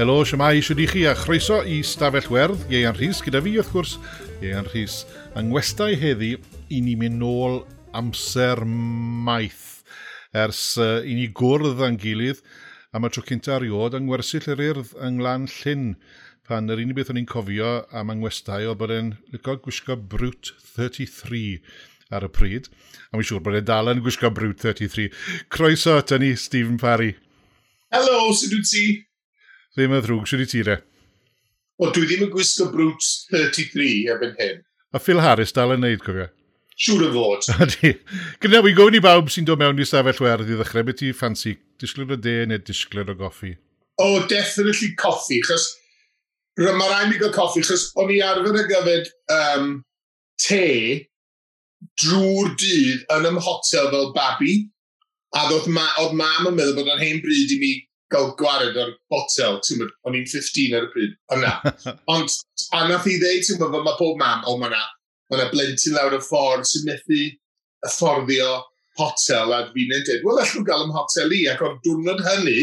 Helo, siamai, sydd i chi a chroeso i Stafell Werdd, Ieian Rhys, gyda fi wrth gwrs, Ieian Rhys. Yng ngwestau heddi, i ni mynd nôl amser maith ers uh, i ni gwrdd â'n gilydd am y tro cynta ariod yng ngwersyll yr urdd yng Nglan Llyn pan yr unig beth o'n i'n cofio am angwestai o bod e'n lygo gwisgo Brute 33 ar y pryd. A mi'n siŵr bod e'n dal yn gwisgo Brute 33. Croeso, dyna ni, Stephen Parry. Helo, sydd wyt ti? Ddim yn ddrwg, sydd i ti re? O, dwi ddim yn gwisgo Brutes 33 efo'n hyn. A Phil Harris dal yn neud, cofio. Siŵr o fod. Gyda, wy'n gofyn i bawb sy'n dod mewn i stafell werdd i ddechrau, beth i ffansi, disgled o de neu disgled o goffi? O, oh, definitely coffi, chos mae rhaid mi gael coffi, chos o'n i arfer y gyfed um, te drwy'r dydd yn ym hotel fel babi, a oedd ma, oedd mam yn meddwl bod o'n hen bryd i mi gael gwared ar botel, ti'n mynd, o'n i'n 15 ar y pryd, o'na. Ond, a nath i ddeud, ti'n mynd, mae pob mam, o ma'na, ma'na blentyn lawr y ffordd sy'n methu afforddio hotel a fi'n ei dweud, wel allwn gael ym hotel i, ac o'r diwrnod hynny,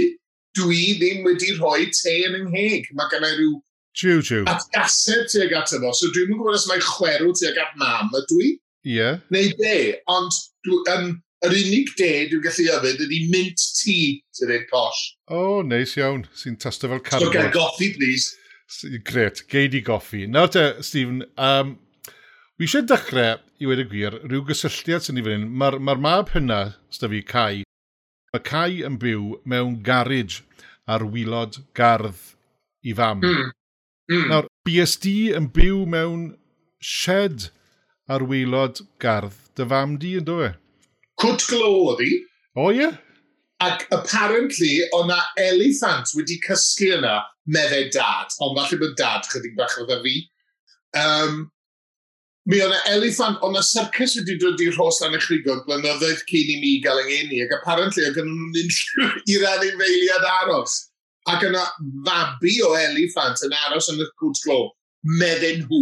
dwi ddim wedi rhoi te yn yng. Mae gennau rhyw True, true. atgaseb tuag at yno, so dwi'n yn gwybod os mae chwerw tuag at mam, ydw i? Ie. Yeah. Neu be, ond dwi, um, yr unig de dwi'n gallu yfyd ydy mint tea sy'n ei posh. O, oh, neis iawn. Sy'n tasto fel carbon. So, gael goffi, please. Gret, geid i goffi. Nawr te, Stephen, um, wi eisiau dechrau, i wedi gwir, rhyw gysylltiad sy'n ni fan hyn. Mae'r ma mab hynna, sydd fi, Cai, mae Cai yn byw mewn garage ar wylod gardd i fam. Mm. Mm. Nawr, BSD yn byw mewn shed ar wylod gardd dy fam di yn dweud? Cwt glo oedd hi. O, ie. Yeah. Ac apparently, o'na eliffant wedi cysgu yna meddai dad, ond falle bod dad chydig bach oedd fi. Um, mi o'na eliffant, o'na circus wedi dod i'r hos lan y blynyddoedd cyn i mi gael yngeni, ac apparently oedd gen nhw'n unrhyw i'r anifeiliad aros. Ac yna fabi o eliffant yn aros yn y cwt glo, meddyn nhw.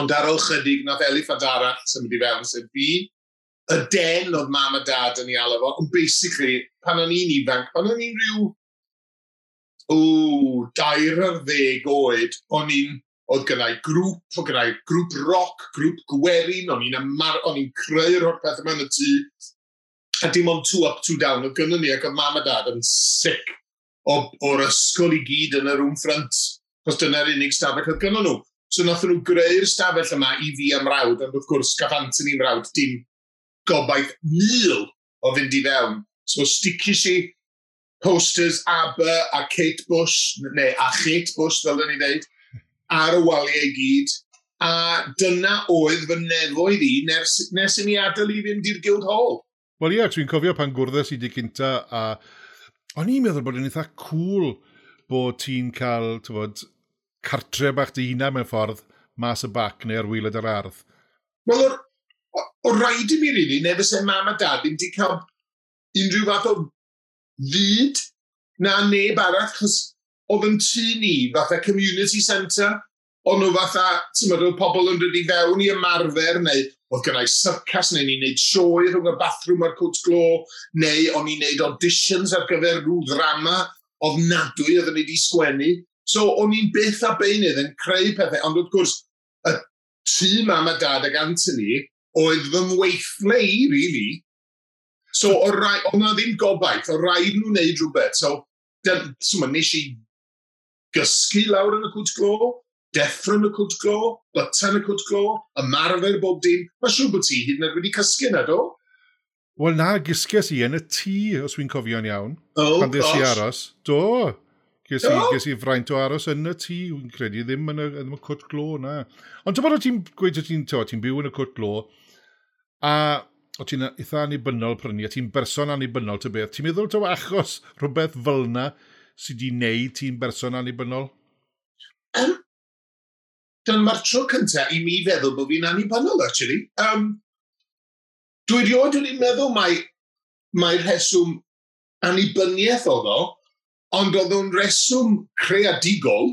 Ond ar ôl chydig, nath eliffant arall symud i fewn sef fi, y den oedd mam a dad yn ei alw fo, ond basically, pan o'n i'n ifanc, pan o'n i'n rhyw, o, dair ar ddeg oed, o'n i'n, oedd gynnau grŵp, oedd gynnau grŵp roc, grŵp gwerin, o'n i'n amar, o'n i'n creu'r holl peth yma yn y tŷ, a dim ond two up, two down, oedd gynnu ni ac oedd mam a dad yn sic o'r ysgol i gyd yn y rŵm ffrant, cos dyna'r unig stafell oedd gynnu nhw. So nath nhw greu'r stafell yma i fi am rawd, ond wrth gwrs, gaf Anthony rawd dim gobaith mil o fynd i fewn. So sticis i posters Aber a Kate Bush, neu a Kate Bush fel dyn ni ddeud, ar y waliau i gyd. A dyna oedd fy nefoedd i nes, nes i ni adael i fynd i'r Guild Hall. Wel ie, dwi'n cofio pan gwrdd i di cynta a o'n i'n meddwl bod yn eitha cool bod ti'n cael, tyfod, cartre bach dy hunan mewn ffordd mas y bac neu ar wylod yr ardd. Wel, o o rhaid i mi rili, really, neu fysa mam a dad ddim wedi cael unrhyw fath o fyd na neb arall, chos oedd yn tu ni, fatha community centre, o'n nhw fatha, ti'n meddwl, pobl yn rydyn fewn i ymarfer, neu oedd gynnau syrcas, neu ni'n neud sioe rhwng y bathroom a'r cwt glo, neu o'n i'n neud auditions ar gyfer rhyw ddrama, oedd nadwy oedd yn ei sgwennu. So, o'n i'n byth a beunydd yn creu pethau, ond wrth gwrs, y tŷ mam a dad ag Anthony, oedd fy mweithle i, really. So, o rai, oedd na ddim gobaith, o rhaid nhw wneud rhywbeth. So, den, so nes i gysgu lawr yn y cwt glo, deffro yn y cwt glo, byta yn y cwt glo, ymarfer bob dim. Mae siŵr bod ti hyd yn oed wedi cysgu yna, do? Wel na, gysges i yn y tŷ, os wy'n cofio'n iawn. Oh, pan ddys i aros. Do. Ges i, ges i fraint o aros yn y tŷ, wy'n credu, ddim yn y, ddim y cwt glo na. Ond dyma ti'n gweud o ti'n ti byw yn y cwt glo, a o ti'n eitha anibynnol prynu, a ti'n berson anibynnol ty beth. Ti'n meddwl taw achos rhywbeth fel yna sydd wedi wneud ti'n berson annibynnol? Um, Dyma'r tro cyntaf i mi feddwl bod fi'n annibynnol, actually. Um, dwi rioed wedi meddwl mai, mai rheswm annibyniaeth oedd o, ond oedd o'n reswm creadigol,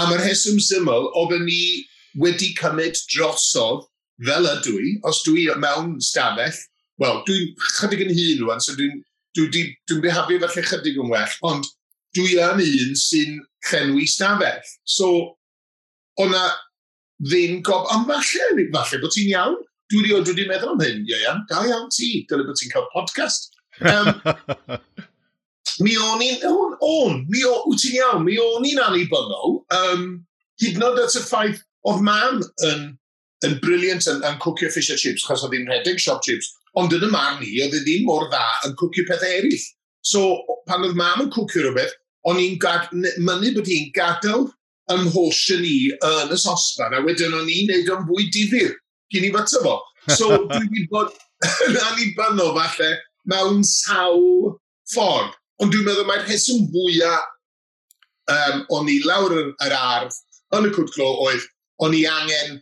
am y rheswm syml oedd ni wedi cymryd drosodd fel ydw i, os dwi mewn stafell, wel, dwi'n chydig yn hun rwan, so dwi'n dwi, dwi, dwi behafio felly chydig yn well, ond dwi yn un sy'n llenwi stafell. So, o'na ddim gob... Ond falle, falle bod ti'n iawn. Dwi wedi dwi wedi meddwl am hyn, ie iawn, da iawn ti, dyle bod ti'n cael podcast. Um, mi o'n i'n... On, on, mi o'n, wyt ti'n iawn, mi o'n i'n annibynnol. Um, hyd yn oed at y ffaith oedd mam yn yn briliant yn, yn cwcio fish and chips, chos oedd hi'n rhedeg shop chips, ond yn y man ni, oedd hi ddim mor dda yn cwcio pethau eraill. So, pan oedd mam yn cwcio rhywbeth, o'n i'n mynnu bod hi'n gadael ym ymholsion ni yn y sosban, a wedyn o'n i'n neud o'n fwy difyr gyn i fyta fo. So, dwi wedi bod yn annibynnol falle mewn sawl ffordd. Ond dwi'n meddwl mae'r heswm fwyaf um, o'n i lawr yr, yr ardd yn y cwtglo oedd o'n i angen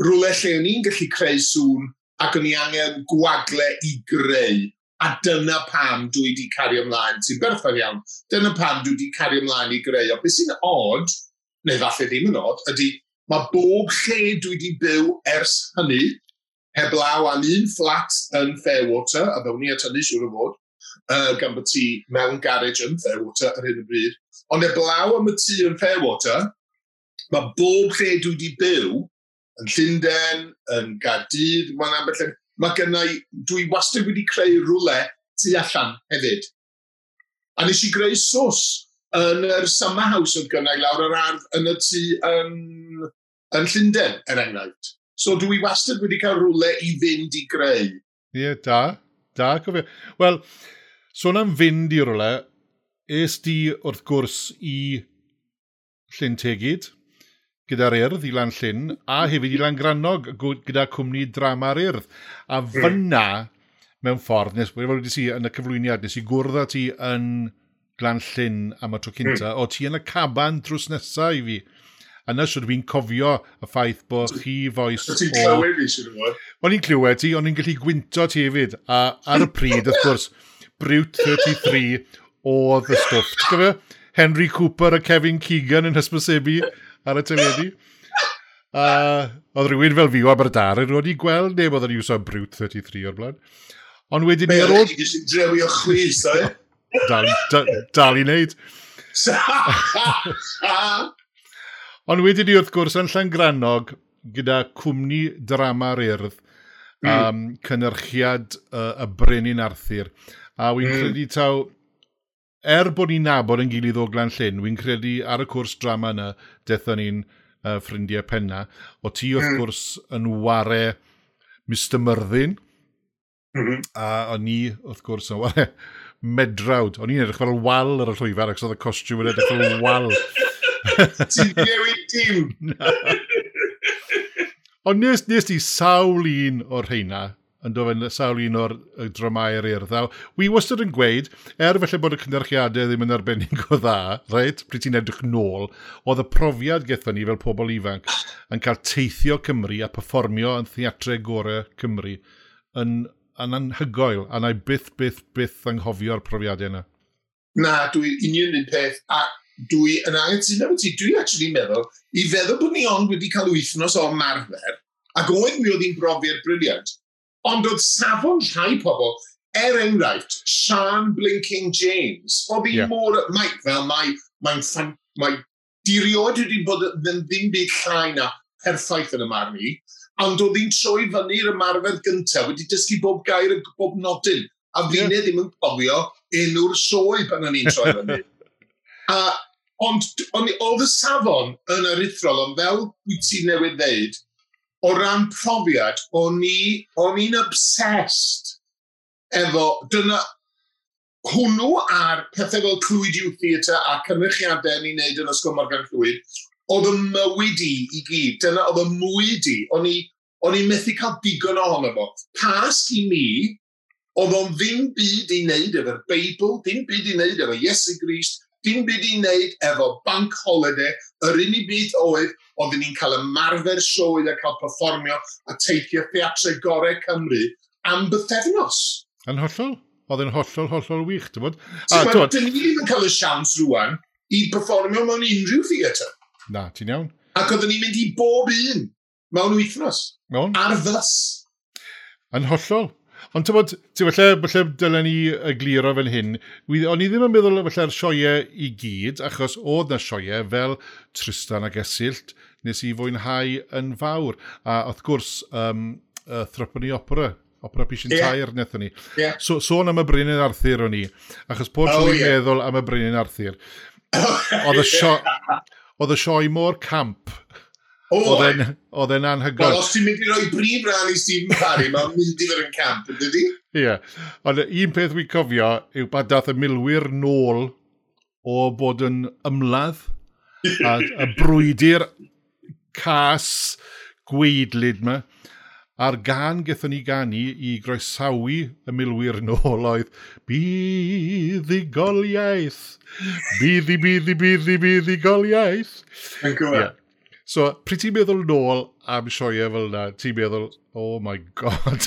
rhywle lle o'n i'n gallu creu sŵn ac o'n i angen gwagle i greu. A dyna pam dwi wedi cario ymlaen, ti'n berffaith iawn, dyna pam dwi wedi cario ymlaen i greu. O beth sy'n odd, neu falle ddim yn odd, ydy mae bob lle dwi wedi byw ers hynny, heblaw am un fflat yn Fairwater, a fewn ni at hynny siwr o fod, uh, gan bod ti mewn garage yn Fairwater ar hyn o bryd. Ond heblaw am y tŷ yn Fairwater, mae bob lle dwi wedi byw yn Llundain, yn Gardydd, mae'n ambell yn... Mae gennau, dwi wastad wedi creu rwle tu allan hefyd. A nes i greu sws yn yr summer house oedd gynnau lawr yr ardd yn y tŷ yn, yn Llundain, er enghraifft. So dwi wastad wedi cael rwle i fynd i greu. Ie, yeah, da. Da, cofio. Wel, sôn am fynd i rwle, es di wrth gwrs i Llyn Tegid, gyda'r urdd i Lan Llyn, a hefyd i Lan Grannog gyda cwmni drama'r urdd. A mm. fyna, mewn ffordd, nes fel wedi si yn y cyflwyniad, nes i gwrdd â ti yn Glan Llyn am y tro cynta, mm. o ti yn y caban drws nesaf i fi. A na sydd fi'n cofio y ffaith bod chi foes o... Ti'n clywed fi, siwr o O'n i'n clywed ti, o'n i'n gallu gwynto ti hefyd. A ar y pryd, wrth gwrs, Brute 33 oedd y stwff. Henry Cooper a Kevin Keegan yn hysbysebu ar y teledu. A oedd rhywun fel fi o Aberdar yn wedi gweld neb oedd yn iwso Brute 33 o'r blaen. Ond wedyn ni ar ôl... Mae'n drewi o chwys, dwi? Dal, dal, dal i wneud. Ond wedyn ni wrth gwrs yn Llangranog gyda cwmni drama'r urdd mm. um, cynnyrchiad uh, y Brenin Arthur. A wy'n mm. credu taw er bod ni'n nabod yn gilydd o glan llyn, wy'n credu ar y cwrs drama yna, dethon ni'n uh, ffrindiau penna, o ti wrth mm. gwrs yn ware Mr Myrddin, mm -hmm. a o'n ni wrth gwrs yn ware Medrawd. O'n i'n edrych fel wal ar y llwyfar, ac oedd y costiwm yn edrych fel wal. Ti'n newid diw! Ond nes, nes i sawl un o'r rheina yn dofyn sawl un o'r dramau'r urddaw. Wi wastad yn gweud, er felly bod y cynderchiadau ddim yn arbennig o dda, reit, pryd ti'n edrych nôl, oedd y profiad gethon ni fel pobl ifanc yn cael teithio Cymru a performio yn theatrau gorau Cymru yn, yn anhygoel, a na i byth, byth, byth anghofio'r profiadau yna. Na, dwi union un peth, a dwi yn anghytuno efo ti, dwi actually meddwl, i feddwl bod ni ond wedi cael wythnos o marfer, ac oedd mi oedd hi'n brofiad briliant, Ond oedd safon rhai pobl, er enghraifft, Sean Blinking James, oedd hi yeah. mor, mae, fel mae, mae'n mae, mae diriod wedi bod yn ddim byd llai na perffaith yn y marn i, ond oedd hi'n troi fyny'r ymarfer gyntaf wedi dysgu bob gair yn bob nodyn, a fi yeah. ddim yn cofio enw'r sioe pan o'n i'n troi fyny. a, ond, oedd y safon yn aruthrol, ond fel wyt ti newydd ddeud, o ran profiad, o'n i, o'n i'n obsessed efo, dyna, hwnnw a'r pethau fel Clwyd Youth Theatre a cynrychiadau ni'n neud yn Ysgol Morgan Clwyd, oedd y mywyd i i gyd, dyna oedd y mwyd i, o'n i, o'n i methu cael digon ohono fo. Pas i mi, oedd o'n ddim byd i wneud efo'r Beibl, ddim byd i wneud efo Iesu Grist, dim byd i wneud efo bank holiday, yr unig byd oedd oedden ni'n cael ymarfer sioe a cael performio a teithio theatrau gorau Cymru am bythefnos. Yn hollol. Oedd yn hollol, hollol wych, ti'n bod? Ti'n bod, dyn ni ddim yn cael y siawns rwan i performio mewn unrhyw theatr. Na, ti'n iawn. Ac oedden ni'n mynd i bob un mewn wythnos. Mewn. Ar fys. Yn hollol. Ond ti'n bod, ti'n falle, falle dylen ni y egluro fan hyn, o'n i ddim yn meddwl falle'r sioiau i gyd, achos oedd na sioiau fel Tristan ac Esilt, nes i fwynhau yn fawr. A wrth gwrs, um, uh, Thropony Opera, Opera Pish yn yeah. Tair nethon ni. Yeah. So, sôn am y Brenin Arthur o'n i, achos pob oh, yeah. meddwl am y Brenin Arthur. oedd y sioi mor camp Oedd e'n anhygoel. Wel, os ti'n mynd i roi brif ran i Stephen Parry, mae'n mynd i fod yn camp, yn dydi? Ie. Yeah. Ond un peth wy'n cofio yw bod dath y milwyr nôl o bod yn ymladd a, y brwydi'r cas gweidlyd yma. A'r gan gethon ni ganu i groesawu y milwyr nôl oedd Bydd i goliaeth, bydd i bydd i bydd i bydd i goliaeth. Yn yeah. So, pryd ti'n meddwl nôl am sioia fel yna, ti'n meddwl, oh my god.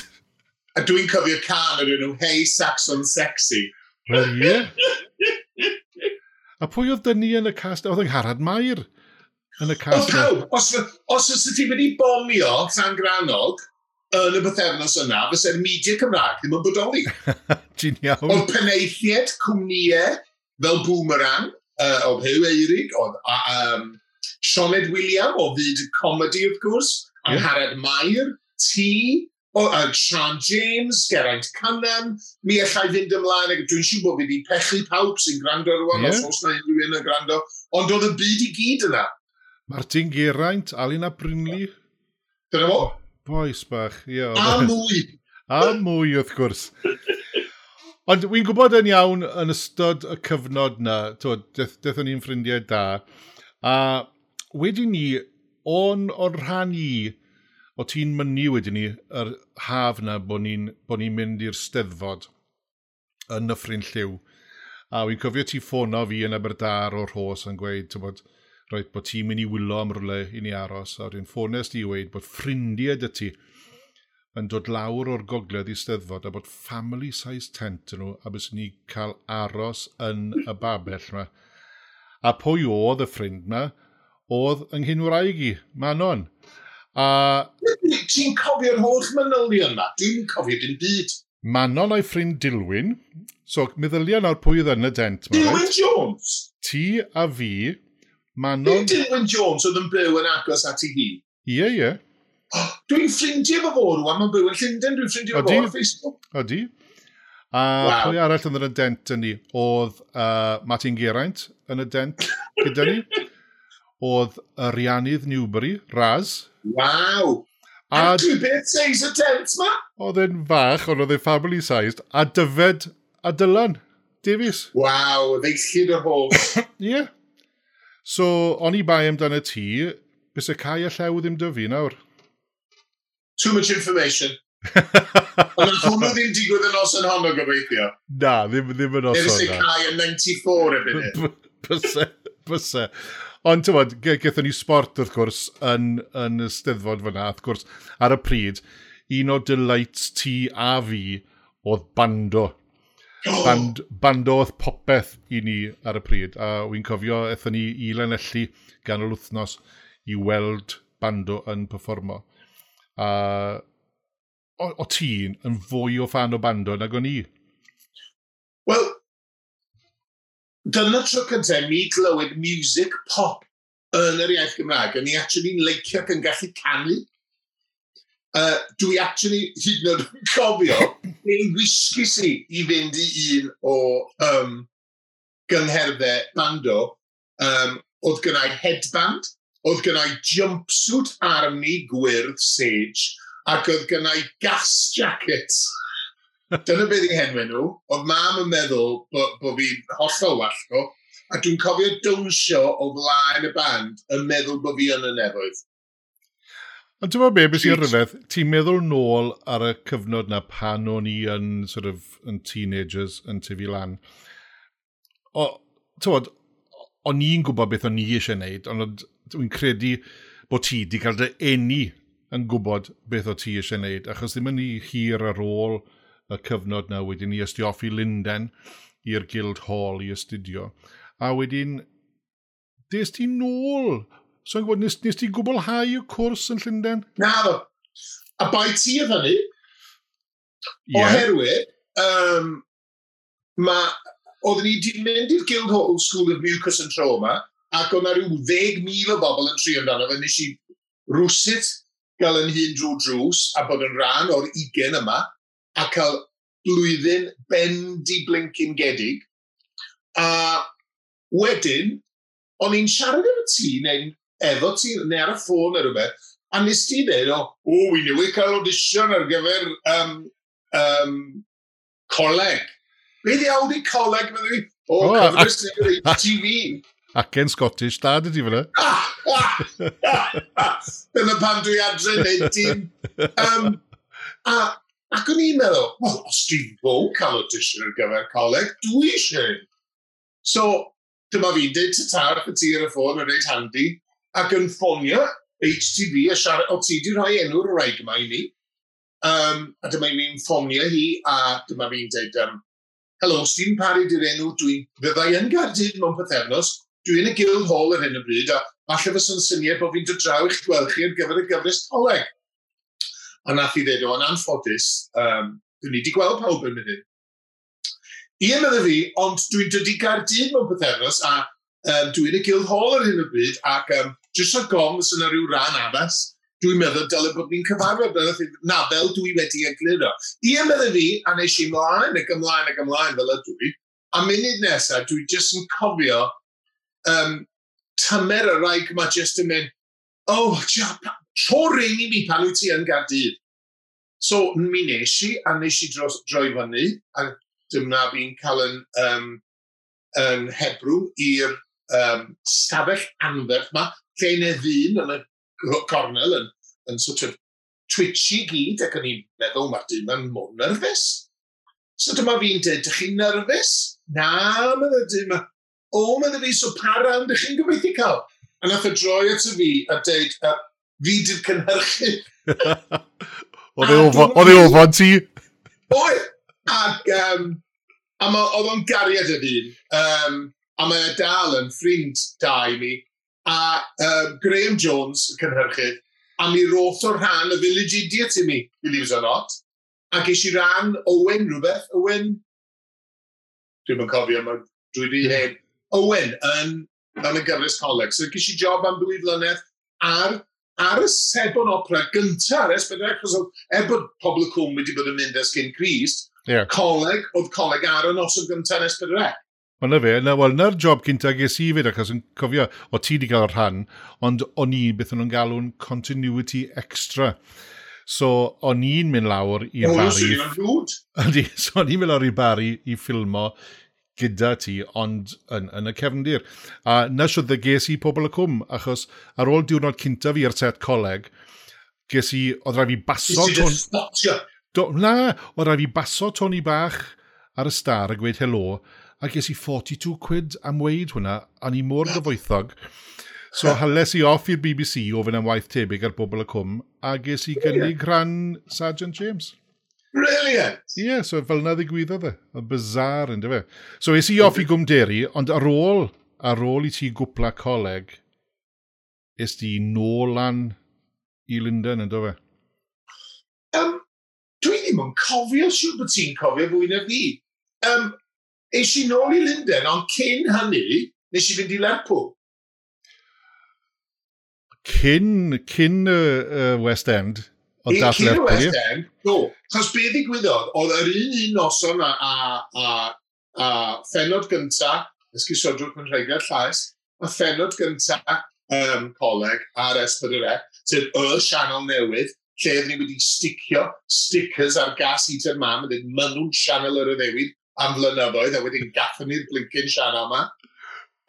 A dwi'n cofio can o'r enw Hey Saxon Sexy. Wel, ie. A pwy oedd dynnu yn y cast? Oedd yng Ngharad Mair yn y cast. Oedd pawb, os, os ys ti wedi bomio tan granog yn y bythefnos yna, fysa'r media Cymraeg ddim yn bodoli. Ti'n iawn. Oedd penaethiad cwmnïau fel Boomerang, uh, oedd Hew Eirig, oedd um, Sioned William o fyd comedy, of gwrs, yeah. Angharad Mair, T, o, uh, Sean James, Geraint Cannan, mi allai fynd ymlaen, ac dwi'n siŵr bod fi wedi pechu pawb sy'n gwrando rwan, yeah. os oes na unrhyw un yn gwrando, ond oedd y byd i gyd yna. Martin Geraint, Alina Brynli. Dyna fo. Boes bach, ie. A e. mwy. A mwy, wrth gwrs. Ond wy'n gwybod yn iawn yn ystod y cyfnod na, dethon ni'n ffrindiau da, a wedyn ni, o'n o'r rhan i, o ti'n mynnu wedyn ni, yr haf na bod ni'n bo ni mynd i'r steddfod yn Nyffryn Lliw. A wy'n cofio ti ffono fi yn Aberdar o'r hos yn gweud, ti'n bod, roed bod ti'n mynd i wylo am rwle i ni aros, a rwy'n ffones i weid bod ffrindiau dy ti yn dod lawr o'r gogledd i steddfod a bod family size tent yn nhw a bys ni cael aros yn y babell yma. A pwy oedd y ffrind yma? oedd yng wraig i, Manon. A... Ti'n cofio'r holl manylion yma? Dwi'n cofio dim byd. Manon o'i ffrind Dilwyn, so meddyliau nawr pwy oedd yn y dent. Dilwyn right? Jones? Ti a fi, Manon... Nid Dilwyn Jones oedd yn byw yn agos at i hi? Ie, ie. Oh, dwi'n ffrindiau fo fo rwan, mae'n byw yn Llundain, dwi'n ffrindiau fo fo ar Facebook. Odi. A wow. pwy arall yn y dent yn ni? Oedd uh, Martin Geraint yn y dent gyda ni. oedd y rianydd Newbury, Raz. Waw! A, a dwi beth seis y tent ma? Oedd e'n fach, ond oedd e'n family sized, a dyfed a dylan, Davies. Waw, ddeillid y holl. Ie. yeah. So, o'n i bai amdano ti, bys y cael y llew ddim dy fi nawr. Too much information. Ond yn hwnnw ddim digwydd yn os yn honno gobeithio. Na, ddim, ddim yn os honno. Nid ys cael yn 94 efo'n hyn. Byse, byse. Ond tywod, gaethon ni sport wrth gwrs yn, yn y steddfod fyna, wrth gwrs, ar y pryd, un o delights ti a fi oedd bando. Band, bando oedd popeth i ni ar y pryd, a wy'n cofio eithon ni i Lenelli gan yr wythnos i weld bando yn performo. A o, o ti'n yn fwy o fan o bando nag o'n i. Dyna tro cyntaf ni glywed music pop yn yr iaith Gymraeg, a ni actually'n leicio ac yn gallu canu. Uh, dwi actually hyd yn oed yn cofio ei wisgi si i fynd i un o um, gyngherddau bando um, oedd gynnau headband, oedd gynnau jumpsuit army gwyrdd sage, ac oedd gynnau gas jackets. Dyna beth i henwe nhw. Oedd mam yn meddwl bod bo fi'n hollol wallgo. A dwi'n cofio downsio o flaen y band yn meddwl bod fi yn y nefoedd. Ond ti'n meddwl be, beth sy'n rhywbeth, ti'n meddwl nôl ar y cyfnod na pan o'n i yn, sort of, yn teenagers yn tyfu lan. O, tywod, o'n i'n gwybod beth o'n i eisiau gwneud, ond dwi'n credu bod ti wedi cael dy eni yn gwybod beth o ti eisiau gwneud, achos ddim yn i hir ar ôl y cyfnod na wedyn i ysdi off i Linden i'r Guild Hall i astudio. A wedyn, des ti nôl? So, gwybod, nes, nes ti gwblhau y cwrs yn Llundain? Na, ddo. A bai ti oedd hynny? Yeah. Oherwydd, um, mae, oeddwn ni wedi mynd i'r Guild Hall School of Mucus and Trauma, ac oedd rhyw 10,000 o bobl yn trio amdano, fe nes i rwsut gael yn hun drwy drws, a bod yn rhan o'r 20 yma, a cael blwyddyn bendi blincyn gedig. A wedyn, o'n i'n siarad efo ti, neu efo ti, neu ar y ffôn neu rhywbeth, a nes ti dweud, o, o, oh, wi newid cael audition ar gyfer um, um, coleg. Be di awd coleg, meddwl i? O, oh, cyfres newydd TV. Ac yn Scottish, da ydy fyna. Dyna pan dwi adre neud dim. Um, a Ac o'n i'n meddwl, well, os dwi'n bod cael audition ar gyfer coleg, dwi eisiau. So, dyma fi'n dweud ty tar y ti ar y ffôn yn reit handi, ac yn ffonio HTV a siarad, o ti di rhoi enw'r rhaid yma i ni. Um, a dyma fi'n ffonio hi, a dyma fi'n dweud, um, helo, os ti'n paru di'r enw, dwi'n fyddai yn gardydd mewn pethefnos, dwi'n y Guild Hall ar hyn o bryd, a falle fes yn syniad bod fi'n dod draw i'ch gweld chi ar gyfer y gyfres coleg. A nath i ddweud, o'n anffodus, um, dwi'n ni wedi gweld pawb yn mynd. I meddwl fi, ond dwi'n dod i gardydd mewn pethefnos, a um, dwi'n y gild hall ar hyn o bryd, ac um, jyst o gom sy'n ar ryw ran addas, dwi'n meddwl dylai bod ni'n cyfarfod yn ythyn, na, fel dwi wedi egluro. I meddwl fi, a nes i mlaen ac ymlaen ac ymlaen fel ydw i, a munud nesaf, dwi jyst yn cofio um, tymer y rhaid yma jyst yn mynd, oh, tro ring i mi pan wyt ti yn Gardydd. So, mi nes i, a nes i dros, droi fyny, a dyma fi'n cael yn, um, yn hebrw i'r um, stafell anferth yma, lle ne ddyn yn y cornel yn, yn sort of twitchy gyd, ac o'n i'n meddwl mae'r dyn yn mor nerfus. So dyma fi'n dweud, ydych chi'n nerfus? Na, mae'n dweud, ma. o, mae'n fi, so pa ran ydych chi'n gobeithio cael? A nath y droi at y fi a dweud, fi di'r cynhyrchu. Oedd ei e ofon ti? Oedd! Ac, um, a ma, oedd o'n gariad y ddyn. Um, a mae e dal yn ffrind da i mi. A um, Graham Jones, y cynhyrchydd, a mi roth o'r rhan y Village Idiot i mi, believe it or not. A ges i ran Owen rhywbeth. Owen, dwi'n yn cofio, mae dwi wedi hen. Owen yn, yn y gyfres coleg. So ges i job am dwy flynedd ar ar y sebon opera gyntaf, ers bydd achos er bod pobl y cwm wedi bod yn mynd ers gyn Christ, yeah. coleg, oedd coleg ar y noson gyntaf ers bydd Wel, na fe, na, wel, na'r job cynta ges i fyd, achos yn cofio, o ti wedi cael y rhan, ond o'n i beth o'n galw'n continuity extra. So, o'n i'n mynd lawr i'r bari... O, so o'n i'n mynd lawr i'r bari i ffilmo gyda ti, ond yn, yn y cefndir. A na sydd y ges i pobl y cwm, achos ar ôl diwrnod cynta fi ar set coleg, ges i, oedd rhaid fi baso... Ton... Do, na, oedd rhaid fi baso Tony Bach ar y star a gweud helo, a ges i 42 quid am weid hwnna, a ni mor gyfoethog. So hales i off i'r BBC ofyn am waith tebyg ar bobl y cwm, a ges i gynnig rhan Sergeant James. Brilliant! Ie, yeah, so fel na ddigwyddodd e. Y bizar, ynddo fe. So es i off i gwmderi, ond ar ôl, ar ôl i ti gwpla coleg, es di nôl lan i Lundain, ynddo fe? Um, dwi ddim yn cofio siw bod ti'n cofio fwy na fi. Um, es i nôl i Lundain, ond cyn hynny, nes i fynd i Lerpwl. Cyn, cyn uh, uh, West End, o dadle West Ham. No, chas be ddigwyddodd, oedd yr un un noson a, a, a, a ffenod gynta, ysgusodrwch yn rhaid llais, a ffenod gynta um, coleg ar S4C, e, sef y sianel newydd, lle oedden ni wedi sticio stickers ar gas heater mam, a dweud, ma sianel yr ydewyd am flynyddoedd, a wedyn gathon ni'r blincyn sianel yma.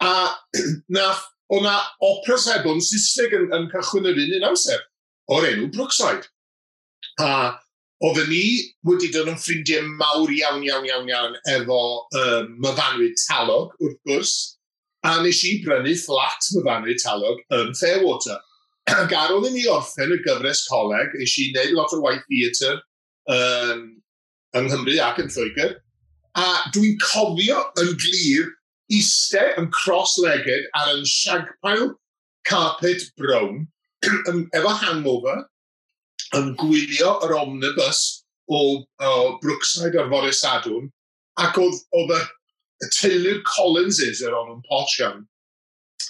A nath, o'na opera sebon Saesneg yn, yn cychwyn yr un un amser, o'r enw Brookside. A oedden ni wedi dod yn ffrindiau mawr iawn, iawn, iawn, iawn efo um, myfanwyd talog, wrth gwrs. A nes i brynu fflat myfanwyd talog yn Fairwater. Ac ar ôl i ni orffen y gyfres coleg, nes i wneud lot o waith theatr um, yng Nghymru ac yn Lloegr. A dwi'n cofio yn glir eistedd yn cross-legged ar yn siagpail carpet brown efo hangover yn gwylio yr omnibus o, o Brookside ar Fory Sadwn, ac oedd, oedd y, y teulu Collinses yr o'n yn Potsian,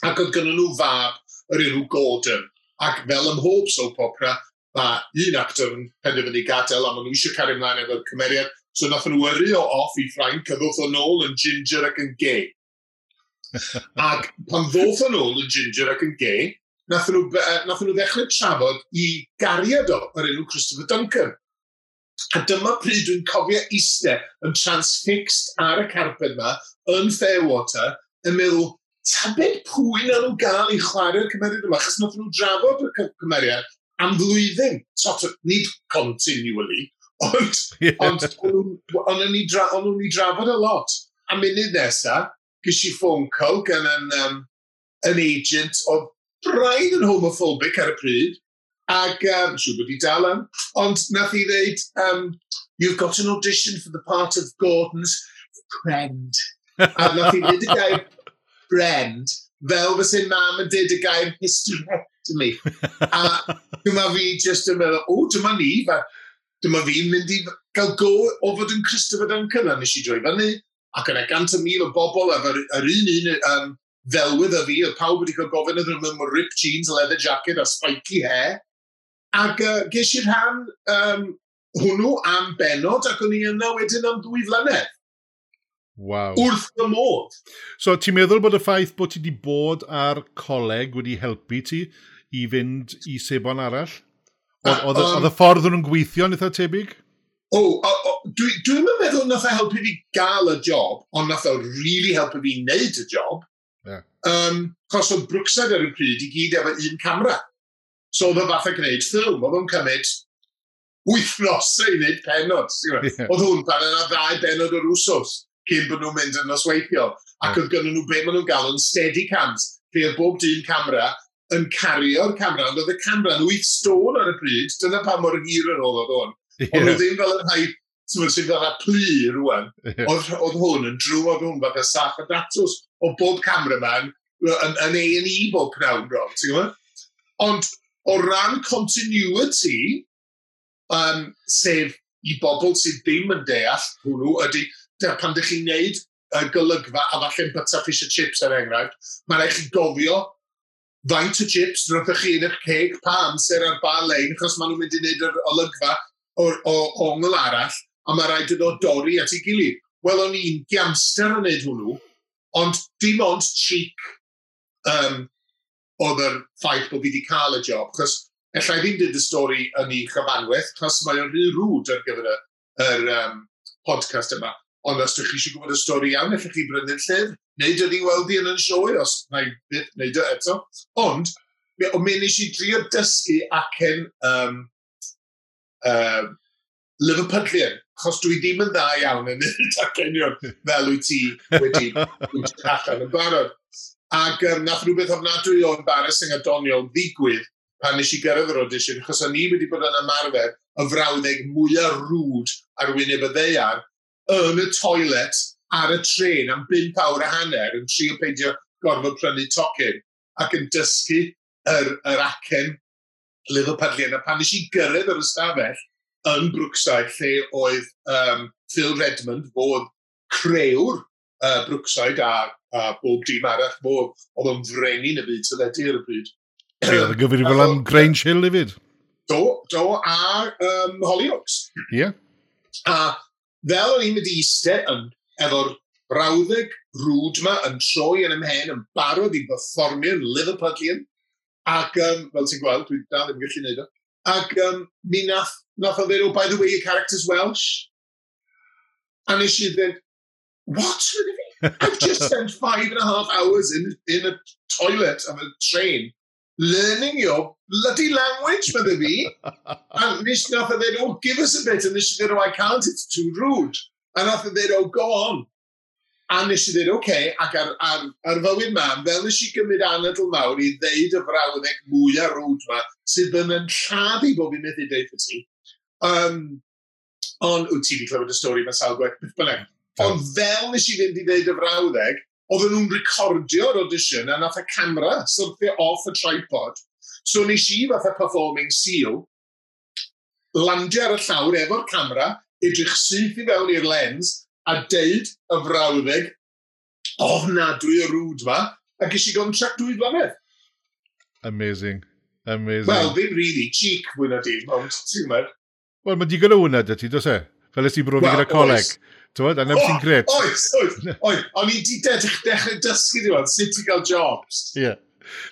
ac oedd gynnu nhw fab yr enw Gordon, ac fel ym mhob soap opera, mae un actor yn penderfynu gadael a maen nhw eisiau cario ymlaen efo'r cymeriad, so nath nhw yrio off i Frank, a ddoth o'n ôl yn ginger ac yn gay. ac pan ddoth o'n ôl yn ginger ac yn gay, nath nhw, nath nhw ddechrau trafod i gariad o yr enw Christopher Duncan. A dyma pryd dwi'n cofio eistedd yn transfixed ar y carpet yma, yn Fairwater, yn meddwl, ta beth pwy na nhw gael i chwarae'r cymeriad yma, Chos nath nhw drafod y cymeriad am flwyddyn. Sort of, nid continually, ond, yeah. ond ond o'n ni drafod a lot. A munud nesa, gysi ffôn col gan yn, um, an agent o braidd yn homophobic ar y pryd, ac um, siw bod i dal am, ond nath i ddeud, um, you've got an audition for the part of Gordon's friend. a nath i ddeud y gair friend, fel fysyn mam yn dweud y gair hysterectomy. a dyma fi just yn meddwl, o, dyma ni, fa, dyma fi'n mynd i gael go o fod yn Christopher Duncan a nes i droi fyny. Ac yna gant y mil o bobl efo'r un un um, ddelwydd y fi, oedd pawb wedi cael gofyn iddyn nhw mewn rip jeans, leather jacket a spiky hair. Ac uh, ges i'r rhan um, hwnnw am benod ac o'n i yna wedyn am dwy flynedd. Wow. Wrth y modd. So ti'n meddwl bod y ffaith bod ti wedi bod ar coleg wedi helpu ti i fynd i sebon arall? Oedd um, y ffordd nhw'n gweithio yn eitha tebyg? O, oh, oh, dwi'n dwi meddwl nath o helpu fi gael y job, ond nath o really helpu fi wneud y job. Yeah. Um, cos oedd Brookside ar y pryd i gyd efo un camera. So oedd o fath o gwneud ffilm, oedd o'n cymryd wythnosau i wneud penod. Yeah. Oedd hwn pan yna ddau benod o'r wsos cyn bod nhw'n mynd yn osweithio. Ac yeah. oedd gynnu nhw be maen nhw'n gael yn steady cams, fe oedd bob dyn camera yn cario'r camera, ond oedd y camera yn 8 stôn ar y pryd, dyna pa mor hir yn ôl oedd hwn. Yeah. Ond nhw ddim fel yn haid Ti'n sy'n dda plu rwan. Oedd hwn yn drw, oedd hwn fath sach a datws o bob cameraman yn, yn A&E bob pnawn bron, ti'n gwybod? Ond o ran continuity, um, sef i bobl sydd ddim yn deall hwnnw, ydy pan ydych chi'n neud y golygfa a falle'n byta fish and chips er enghraifft, mae'n eich chi gofio faint o chips rydych chi yn eich ceg pa amser ar ba lein, achos maen nhw'n mynd i wneud yr olygfa o, o, ongl arall, a mae rhaid iddo dorri at ei gilydd. Wel, o'n i'n giamster yn neud hwnnw, ond dim ond cheek um, oedd yr ffaith bod fi wedi cael y job, chos efallai ddim did y stori yn ei chyfanwaith, chos mae o'n rhy rŵd ar gyfer y, yr um, podcast yma. Ond os ydych chi eisiau gwybod y stori iawn, efallai chi brynu'r llyfr, neu dydi weldi yn yn sioe, os na i byth wneud y eto. Ond, o mi nes i drio dysgu ac yn um, um, Liverpudlian, achos dwi ddim yn dda iawn yn y tacenion fel wyt ti wedi allan yn barod. Ac um, nath rhywbeth ofnadwy o embarrassing a doniol ddigwydd pan nes i gyrraedd yr audition, achos o'n i wedi bod yn ymarfer y frawddeg mwyaf rŵd ar wyneb y ddeiar yn y toilet ar y tren am 5 awr a hanner yn trio peidio gorfod prynu tocyn ac yn dysgu yr, yr acen Liverpudlian. A pan nes i gyrraedd yr ystafell, yn Brookside, lle oedd um, Phil Redmond fod creu'r uh, Brookside a, a bob dim arall, bob oedd yn freni yn y byd teledu ar y bryd. Oedd yn gyfri fel am Grange Hill hefyd? Do, do, a um, Hollyoaks. Ie. Yeah. A fel o'n i'n mynd i eistedd yn efo'r brawddeg rŵd yma yn troi yn ymhen yn barod i performio'n Liverpudlian ac um, fel ti'n gweld, dwi'n dal ddim yn gallu gwneud o. Ac um, mi nath, nath o ddweud, oh, by the way, your character's Welsh. A nes i ddweud, what? I've just spent five and a half hours in, in a toilet of a train learning your bloody language, medde fi. and nes nath o ddweud, oh, give us a bit. And nes i ddweud, oh, I can't, it's too rude. A nath o ddweud, oh, go on. A nes i ddweud, oce, okay, ac ar, ar, ar fywyd mam, fel nes i gymryd anadl mawr i ddeud y frawddeg mwyaf rwyd ma, sydd yn yn lladd i bob i methu dweud ti. Um, ond, wyt ti wedi clywed y stori mae sawl gwaith beth bynnag. Ond fel nes i fynd i ddeud y frawddeg, oedden nhw'n recordio'r audition a nath y camera syrthio off y tripod. So nes i fath fatha performing seal, landio ar y llawr efo'r camera, edrych syth i fewn i'r lens, a deud y frawddeg, ofnadwy y rwd fa, a gysi gontract dwi'n blynedd. Amazing. Amazing. Wel, ddim really cheek fwy na di, ond ti'n mynd. Wel, mae digon o hwnna dy ti, dos e? Fel ys ysdi brofi gyda coleg. Tywed, a neb sy'n gret. Oes, oes, oes. O'n i di dechrau dysgu di fan, sut i gael jobs. Ie. Yeah.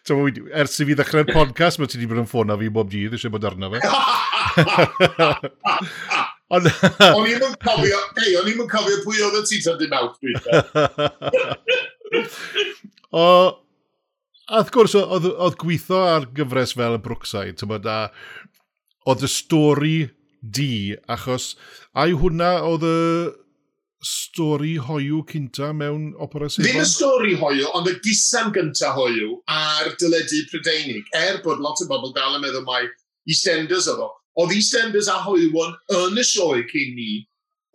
Tywed, ers i fi ddechrau'r podcast, mae ti di bod yn ffôn a fi bob dydd eisiau bod arno fe. Ond... o'n i'n mynd cofio, ei, o'n i'n mynd cofio pwy oedd y ti tita dim awt byd. o, a wrth gwrs, oedd gweithio ar gyfres fel y Brookside, ti'n bod, a oedd y stori di, achos ai hwnna oedd y stori hoiw cynta mewn opera seifon? Ddim y stori hoiw, ond y gisan gynta hoiw ar dyledu Prydeinig, er bod lot o bobl dal yn meddwl mai EastEnders oedd o. Oedd EastEnders a Hollywood yn y sioe cyn ni,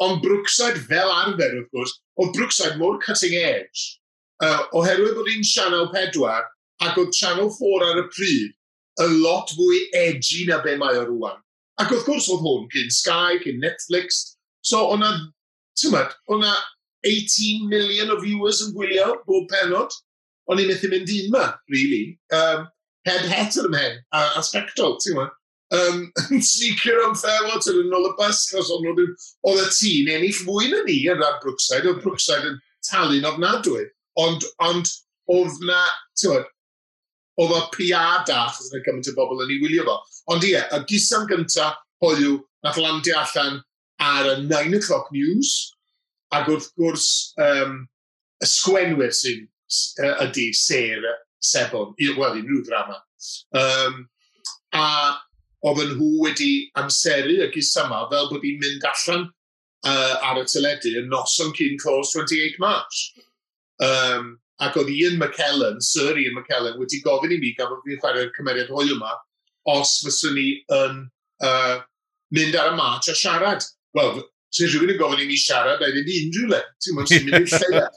ond Brookside fel arfer, wrth gwrs, oedd Brookside mor cutting edge. Uh, oherwydd bod hi'n Channel 4 ac oedd Channel 4 ar y pryd, a lot fwy edgy na be mae o rwan. Ac wrth gwrs oedd hwn cyn Sky, cyn Netflix. So o'na, tymod, o'na 18 million o viewers yn gwylio bob penod. O'n i'n methu mynd un ma, really. Um, heb het yn ymhen, a, a spectol, ti'n gwybod um, yn sicr am ffaelot yn ôl y bus, cos ond oedd y tîn ennill fwy na ni yn rhan Brookside, oedd Brookside yn talu'n ofnadwy. Ond, ond oedd na, ti'n oedd y PR da, chos yna gymaint o bobl yn ei wylio fo. Ond ie, y gisam gynta hoiw nath landio allan ar y 9 o'clock news, ac wrth gwrs um, y sgwenwyr sy'n ydy ser, sebon, wel, unrhyw drama. Um, a oedd nhw wedi amseru y gusama fel bod hi'n mynd allan uh, ar y teledu yn noson cyn close 28 March. Um, ac oedd Ian McKellen, Sir Ian McKellen, wedi gofyn i mi gan bod fi'n chwarae'r cymeriad hwyl yma, os fyswn ni yn uh, mynd ar y march a siarad. Wel, sy'n rhywun yn gofyn i mi siarad, a ddim unrhyw le. Ti'n mynd sy'n mynd i'r lleia.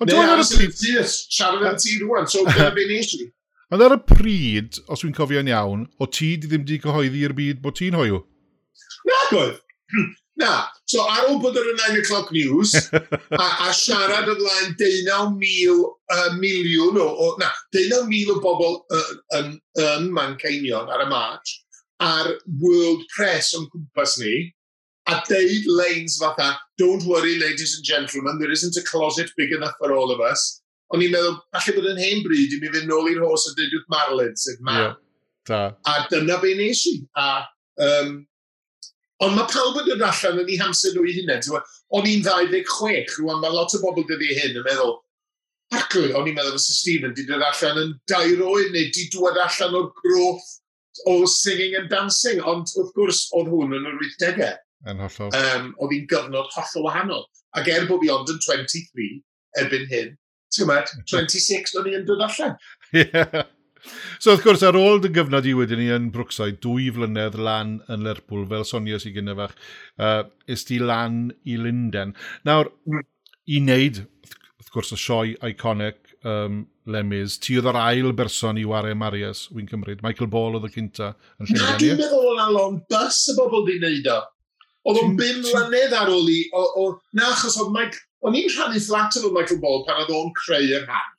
Ond dwi'n ar y pryd... Siarad yn y tŷ rwan, so dyna be nes i. Ond ar y pryd, os dwi'n cofio'n iawn, o ti di ddim di cyhoeddi i'r byd bod ti'n hoiw? Na, gwyth. Na. So ar ôl bod ar y 9 o'clock news, a, a siarad ymlaen 19,000 uh, miliwn o, o, na, 19,000 o bobl yn, yn, yn Manceinion ar y march, ar World Press o'n cwmpas ni, a deud lanes fatha, don't worry ladies and gentlemen, there isn't a closet big enough for all of us, o'n i'n meddwl, falle bod yn hen bryd i mi fynd nôl i'r hos a dweud wrth Marlin, sef ma. Yeah, da. a dyna be nes i. A, um, ond mae pawb yn dod allan yn ei hamser nhw i hunain. O'n i'n 26, rwan mae lot o bobl dyddi hyn yn meddwl, Acw, o'n i'n meddwl fysa Stephen di dod allan yn dair oed neu di dwad allan o'r groth o singing and dancing, ond wrth gwrs oedd hwn yn yr 80au. Yn hollol. Um, oedd hi'n gyfnod hollol wahanol. Ac er bod fi ond yn 23 erbyn hyn, ti'n mynd, 26 o'n i yn dod allan. Yeah. So wrth gwrs ar ôl dy gyfnod i wedyn ni yn Brookside, dwy flynedd lan yn Lerpwl, fel Sonia sy'n gynnu fach, uh, is ti lan i Linden. Nawr, mm. i wneud, wrth gwrs, y sioe iconic um, lemys, ti oedd yr ail berson i wario Marius, wy'n cymryd. Michael Ball oedd y cynta. Yn Na, dwi'n meddwl o'n alon bus y bobl di wneud o. Oedd o'n bum mlynedd ar ôl i, o, o, na achos oedd Mike O'n i'n rhannu fflat efo Michael Ball pan oedd o'n creu yr rhan.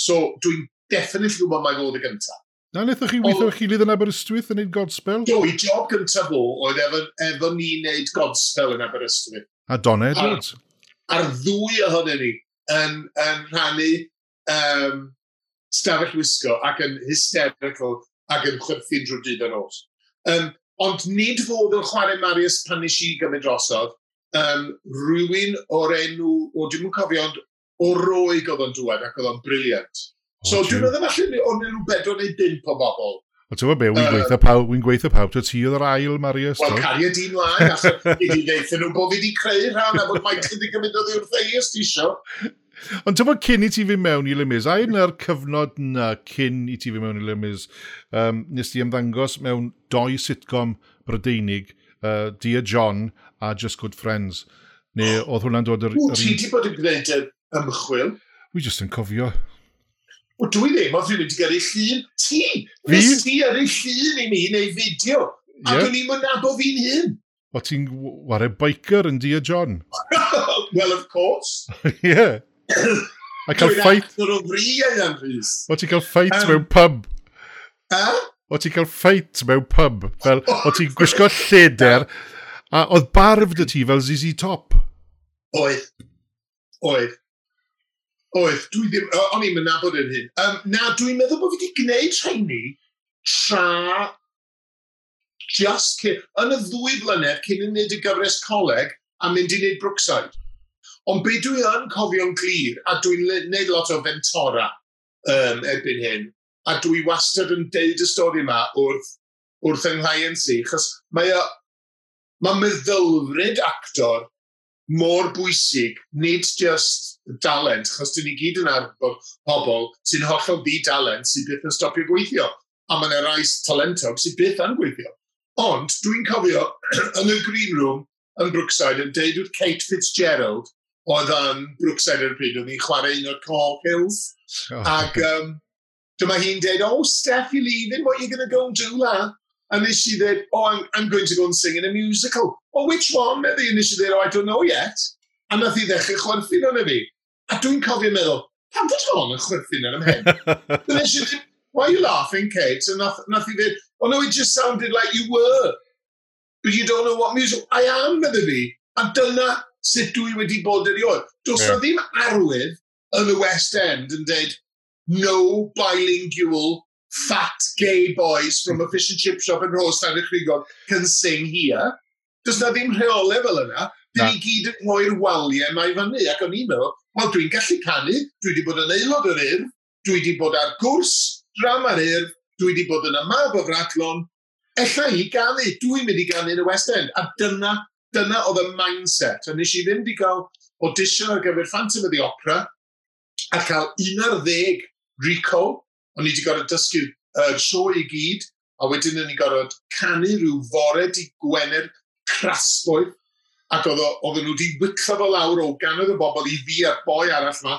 So, dwi'n definitely gwybod mae oedd y gyntaf. Na, wnaethoch chi weithio chi lydd yn Aberystwyth yn neud Godspell? Do, i job gyntaf fo oedd efo, efo ni wneud Godspell yn Aberystwyth. A Don Edwards. A'r, ar ddwy ohonyn ni yn, yn rhannu um, stafell wisgo ac yn hysterical ac yn chwerthu'n drwy dydd yn os. Um, ond nid fod yn chwarae Marius pan nes i gymryd drosodd, um, rhywun o'r enw, o dim yn cofio, ond o roig oedd o'n dŵad ac oedd o'n briliant. So dwi'n meddwl falle o'n nhw bedo neu dim o bobl. O ti'n meddwl be, wy'n gweithio pawb, wy'n gweithio pawb, to ti oedd yr ail, Marius. Wel, cario dîm laen, achos i di ddeithio nhw bod fi wedi creu rhan, a bod Mike wedi gymryd o ddiwrth ei os ti isio. Ond ti'n bod cyn i ti fynd mewn i Limys, a yna'r cyfnod na cyn i ti fynd mewn i Limys, um, nes ti ymddangos mewn doi sitcom Brydeinig, uh, Dear John a Just Good Friends. Neu oh, oedd hwnna'n dod yr... Wyt ti wedi bod yn gwneud ymchwil? Wi jyst yn cofio. O, dwi ddim, oedd rhywun wedi gyrru llun. Ti! Fi? Nes ti ar ei llun i mi neu fideo. A yeah. dwi'n i'n mynabo fi'n hyn. O, ti'n wario biker yn Dia John? well, of course. yeah. I cael ffait... Dwi'n actor o fri a Ian Rhys. O, ti'n cael ffait um, mewn pub. Ha? O, ti'n cael ffait mewn pub. Fel, o, ti'n gwisgo lleder... A oedd barf dy ti fel ZZ Top? Oedd. Oedd. Oedd. Dwi ddim... O'n i'n mynabod yn hyn. Um, na, dwi'n meddwl bod fi wedi gwneud rheini tra just cyn... Yn y ddwy flynedd cyn yn wneud y gyfres coleg a mynd i wneud Brookside. Ond be dwi yn cofio'n glir, a dwi'n wneud lot o fentora um, erbyn hyn, a dwi wastad yn deud y stori yma wrth, wrth yng Nghaen si, chos mae o mae meddylfryd actor mor bwysig, nid just dalent, chos dyn ni gyd yn arbor pobl sy'n hollol di dalent sy'n byth yn stopio gweithio. A mae'n yna rai talentog sy'n byth yn gweithio. Ond dwi'n cofio yn y green room yn Brookside yn deud wrth Kate Fitzgerald, oedd yn Brookside ar y pryd, oedd hi'n chwarae un o'r Cork Hills. Oh. Ac um, dyma hi'n deud, oh Steph, you're leaving, what are you going to go and do, lad? And then she said, oh, I'm, I'm going to go and sing in a musical. Oh, which one? Meddi, and she said, oh, I don't know yet. A nath i ddechrau chwerthin o'n fi. A dwi'n cofio meddwl, pam fod hon yn chwerthin yn ymhen? Dyna she said, why are you laughing, Kate? And nath, nath i ddweud, oh no, it just sounded like you were. But you don't know what music I am, meddi fi. A dyna sut dwi wedi bod erioed. Does yeah. ddim arwydd yn y West End yn dweud, no bilingual fat gay boys from a fish and chip shop in Rhosan y Chrigon can sing here. Does na ddim rheolau fel yna. Dyn ni gyd yn rhoi'r waliau mae fyny ac o'n i'n meddwl, wel dwi'n gallu canu, dwi wedi bod yn aelod yr urf, dwi wedi bod ar gwrs dram ar urf, dwi wedi bod yn y mab o fratlon, ella i ganu, dwi'n mynd i ganu yn y West End. A dyna, dyna oedd y mindset. A nes i fynd i gael audition ar gyfer Phantom of the Opera a cael un ar ddeg Rico, O'n i wedi gorfod dysgu uh, sio i gyd, a wedyn o'n i gorfod canu rhyw fore di gwener crasboedd, ac oedd oedden nhw wedi wiclo fo lawr o ganodd y bobl i fi a'r boi arall ma,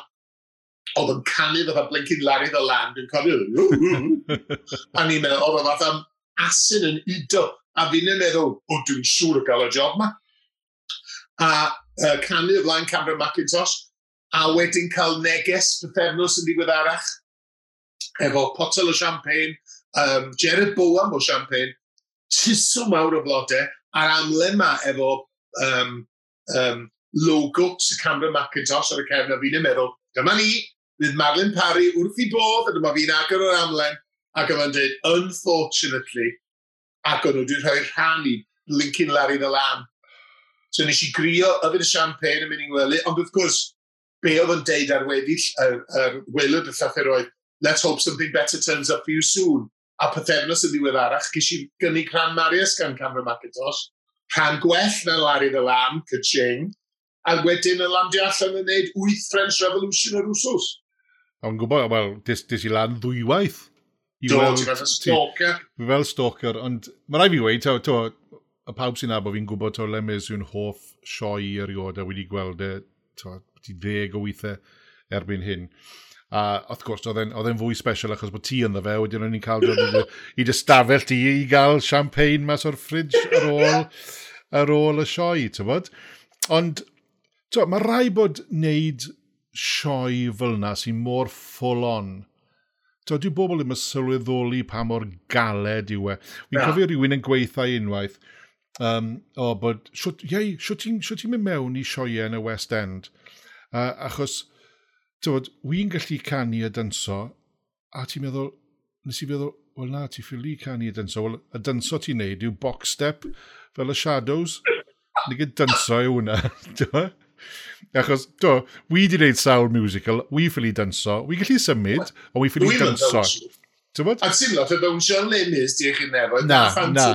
oedd yn canu fatha blinking Larry the Land yn cofio, a ni'n meddwl, oedd o fatha asyn yn udo, a fi'n meddwl, o, dwi'n siŵr o gael y job ma. A uh, canu y flaen Cameron Macintosh, a wedyn cael neges pethefnos yn ddiweddarach efo potel o champagne, um, Gerard Bowen o champagne, tisw mawr o flodau, a'r amlema efo um, um, logo sy'n Cameron Macintosh ar y cefn, a fi'n yn meddwl, dyma ni, bydd Marlon Parry wrth i bodd, a dyma fi'n agor o'r amlen, ac yma'n dweud, unfortunately, ac o'n nhw wedi rhoi rhan i Lincoln Larry the Lamb. So nes i grio yfyd y champagne yn mynd i'n gwely, ond wrth gwrs, be oedd yn deud ar weddill, ar, ar welod y llythyr oedd, let's hope something better turns up for you soon. A pethefnos yn ddiweddarach, ges i gynnu Cran Marius gan Cameron Macintosh, rhan gwell na Larry the Lamb, Cyching, a wedyn y landio allan yn neud 8 French Revolution yr wsos. Ond gwybod, wel, dis, dis i lan ddwywaith. I Do, weld, ti fel stalker. Ti, fel stalker, ond mae rai fi weid, to, to, y pawb sy'n abo fi'n gwybod to Lemys yw'n hoff sioi erioed a wedi gweld e, to, ti ddeg o weithiau erbyn hyn. A wrth gwrs, oedd e'n fwy special achos bod ti ynddo fe, wedyn o'n i'n cael i dy stafell ti i gael champagne mas o'r ffridge ar ôl, ar ôl y sioe, ti'n bod? Ond, ti'n mae rai bod wneud sioe fel yna sy'n mor full-on, So, dwi bobl ddim yn sylweddoli pa mor galed yw e. Fi'n cofio rhywun yn gweithio unwaith, um, o, oh, bod, siwt, iei, siwt ti'n ti mynd mewn i sioe yn y West End? Uh, achos Tywod, wy'n gallu canu a dynso, a ti'n meddwl, nes i feddwl, wel na, ti ffili canu a dynso, Wel, y dynso ti'n neud yw box step fel y Shadows. Ni gyd dynso yw hwnna, tywod? Achos, do, wi di wneud sawl musical, wi ffili dynso, wi gallu symud, ond wi ffili danso. danso. Tywod? A ti'n lot o mewn yn lemys, di eich nefoedd. Na, na.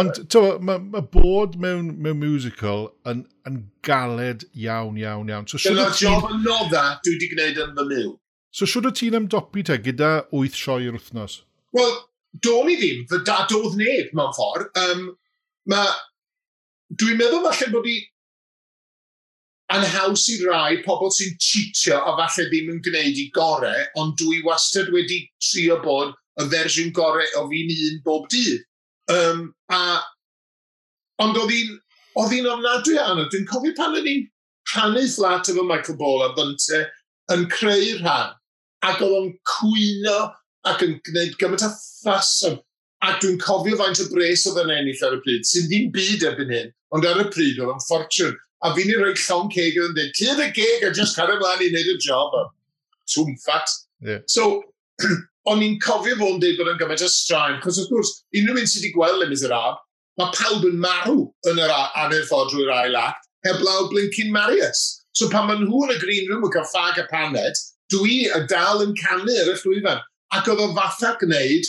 Ond tywod, mae ma bod mewn, mewn musical yn, yn galed iawn, iawn, iawn. So, Dyna job yn nodda dwi wedi gwneud yn fy mil. So siwr o ti'n ymdopi te gyda 8 sioe yr wythnos? Wel, do ni ddim, fy dadodd neb mewn ffordd. Um, ma, dwi'n meddwl falle bod i anhaws i rai pobl sy'n cheatio a falle ddim yn gwneud i gorau, ond dwi wastad wedi trio bod y fersiwn gorau o fi'n un bob dydd. Um, a, ond oedd hi'n oedd hi'n ofnadwy anodd. Dwi'n cofio pan o'n i'n rhannu fflat efo Michael Ball a Bynte yn creu rhan. Ac oedd o'n cwyno ac yn gwneud gymaint o ffas. A dwi'n cofio faint o bres oedd yn ennill ar y pryd, sy'n ddim byd erbyn hyn, ond ar y pryd oedd o'n ffortiwn a fi'n i roi llawn ceg yn dweud, clear the gig a just cario mlaen i wneud y job. Twmffat. Yeah. So, o'n i'n cofio fo'n dweud bod yn gymaint o straen, chos wrth gwrs, unrhyw un sydd wedi gweld Le Miserab, mae pawb yn marw yn yr anner ffordd drwy'r ail act, heblaw Blinkin Marius. So pan maen nhw yn y green room yn cael ffag a paned, dwi y dal yn canu ar y llwyfan. Ac oedd o fatha gwneud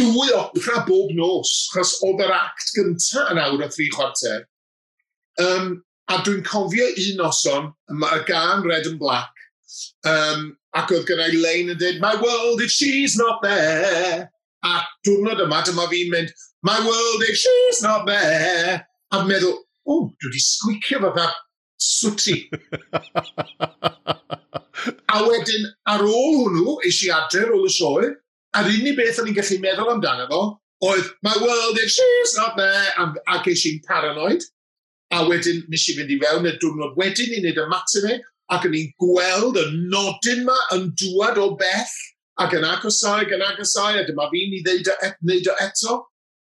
dwy opera bob nos, chos oedd yr act gyntaf yn awr o thri chwarter, Um, a dwi'n cofio un noson, y gan Red and Black, um, ac oedd gennau Lane yn dweud, My world if she's not there. A diwrnod yma, dyma fi'n mynd, My world if she's not there. A meddwl, o, oh, dwi wedi sgwicio fatha swti. a wedyn, ar ôl hwnnw, eisiau adre ar ôl y sioe, a'r unig beth o'n i'n gallu meddwl amdano fo, oedd, my world if she's not there, ac eisiau'n paranoid a wedyn nes i fynd i fewn y diwrnod wedyn i wneud y matinau, e, ac yn i'n gweld y nodyn ma yn dŵad o bell, ac yn agosau, ac yn agosau, a dyma fi'n i ddeud o, et, wneud o eto.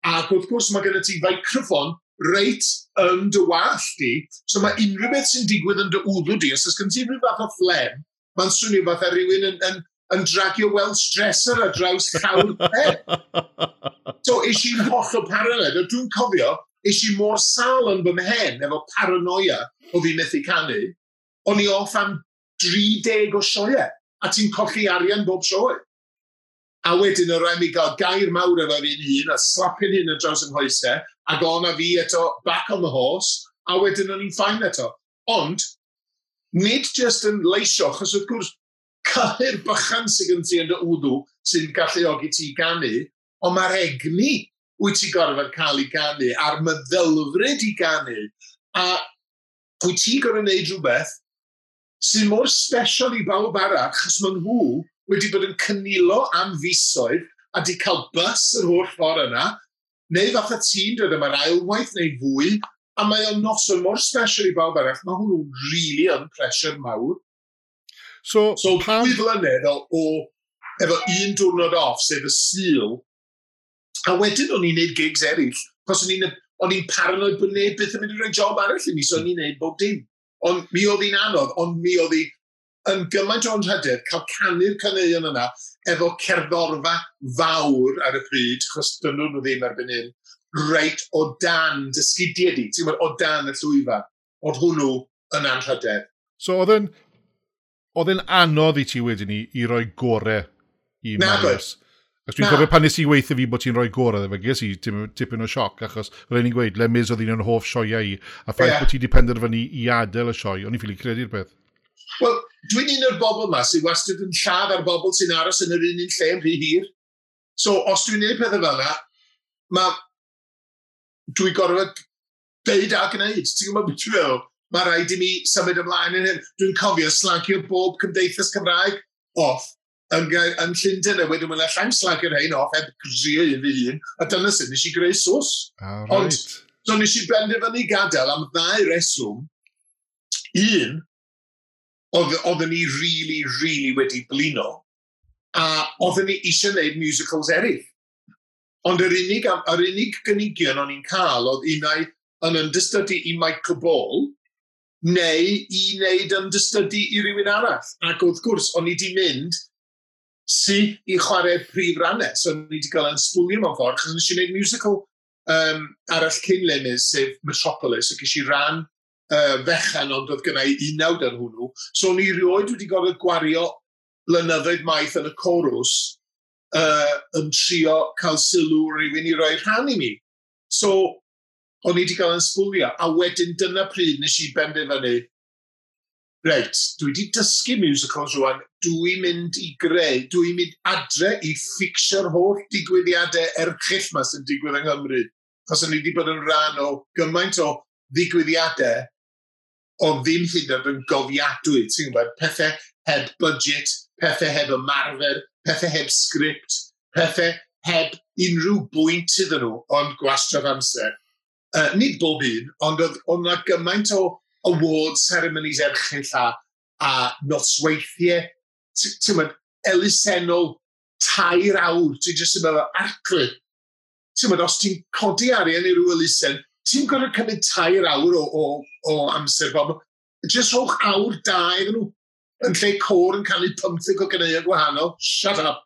Ac wrth gwrs mae gen ti feicroffon reit yn dy wallt di, so mae unrhyw beth sy'n digwydd yn dy wddw di, os oes gen ti rhyw fath o fflem, mae'n swnio fath fatha rhywun yn, yn, yn dragio Welsh dresser a draws llawr pen. so eisiau i'n holl o paralel, a dwi'n cofio eisiau mor sal yn fy mhen efo paranoia o fi methu canu, o'n i off am 30 o sioe, a ti'n colli arian bob sioe. A wedyn o rhaid mi gael gair mawr efo fi'n hun, a slapin hyn yn draws yng nghoesau, ac o'na fi eto back on the horse, a wedyn o'n i'n ffain eto. Ond, nid just yn leisio, chos wrth gwrs, cyhyr bychan sydd gen ti yn dy wddw sy'n galluogi ti ganu, ond mae'r egni wyt ti gorfod cael ei ganu, a'r meddylfryd i ganu, a wyt ti gorfod wneud rhywbeth sy'n mor special i bawb arall, chos maen nhw wedi bod yn cynilo am fisoedd a di cael bus yr holl ffordd yna, neu fath a ti'n dod yma'r ailwaith neu fwy, a mae o'n noson mor special i bawb arall, mae hwnnw'n really yn pressure mawr. So, so pan... dwy flynedd o, o, efo un diwrnod off, sef y syl, A wedyn o'n i'n neud gigs eraill, cos o'n i'n paranoid bod neb beth yn mynd i roi job arall i mi, so o'n i'n neud bob dim. Ond mi oedd hi'n anodd, ond mi oedd hi yn gymaint o'n rhedeg cael canu'r caneuon yna efo cerddorfa fawr ar y pryd, chos dyn nhw ddim erbyn hyn, reit o dan dysgidiau di, ti'n gwybod, o dan y llwyfa, Oedd hwnnw yn anrhydedd. So oedd yn, oedd yn anodd i ti wedyn i, i roi gorau i Marius. Ac dwi'n cofio pan nes i weithio fi bod ti'n rhoi gorau, fe ges i tipyn o sioc, achos rhaid ni'n gweud, le mis oedd un o'n hoff sioiau i, a ffaith yeah. bod ti wedi penderfynu i adael y sioi, o'n i'n ffili credu'r peth. Wel, dwi'n un o'r bobl yma sy'n wastad yn lladd ar bobl sy'n aros yn yr un un lle yn rhy hir. So, os dwi'n neud pethau fel yna, mae... Dwi gorfod deud a gwneud. Ti'n gwybod beth dwi'n meddwl? Mae rhaid i mi symud ymlaen yn hyn. Dwi'n cofio slagio bob cymdeithas Cymraeg off yn, yn Llundain a wedyn mae'n llawn slag yr hein off heb grio i fi un, a dyna sy'n nes i greu sws. Ah, right. Ond, so nes i benderfynu gadael am ddau reswm. Un, oedden ni really, really wedi blino, a oedden ni eisiau gwneud musicals eraill. Ond yr unig, yr unig gynigion o'n i'n cael oedd unau yn ymdystydu i Michael Ball, neu i wneud ymdystydu i rywun arall. Ac wrth gwrs, o'n i wedi mynd sy i chwarae prif rannau. So ni wedi cael yn sbwlio mewn ffordd, chos nes i wneud musical um, arall cyn Lenys, sef Metropolis, ac eisiau ran uh, fechan, ond oedd gynnau unawd ar hwnnw. So ni rioed wedi gorfod gwario blynyddoedd maith yn y corws uh, yn trio cael sylw rhywun i roi rhan i mi. So, o'n i wedi cael yn sbwlio. A wedyn dyna pryd nes i benderfynu, reit, dwi wedi dysgu musicals rwan, dwi'n mynd i greu, dwi'n mynd adre i ffixio'r holl digwyddiadau erchill yma sy'n digwydd yng Nghymru. Chos o'n i wedi bod yn rhan o gymaint o ddigwyddiadau o ddim hyd yn yn gofiadwy, ti'n gwybod, pethau heb budget, pethau heb ymarfer, pethau heb sgript, pethau heb unrhyw bwynt iddyn nhw, ond gwastraff amser. Uh, nid bob un, ond oedd yna gymaint o award ceremonies erchill a, a nosweithiau. Ti'n mynd, elusennol tair awr, ti'n jyst yn meddwl, aclu. Ti'n mynd, os ti'n codi arian i ryw elusen, ti'n gorfod cymryd tair awr o, o, o amser bob. Jyst rhowch awr da iddyn nhw, yn lle cor yn cael ei 15 o gyneuon gwahanol. Shut up.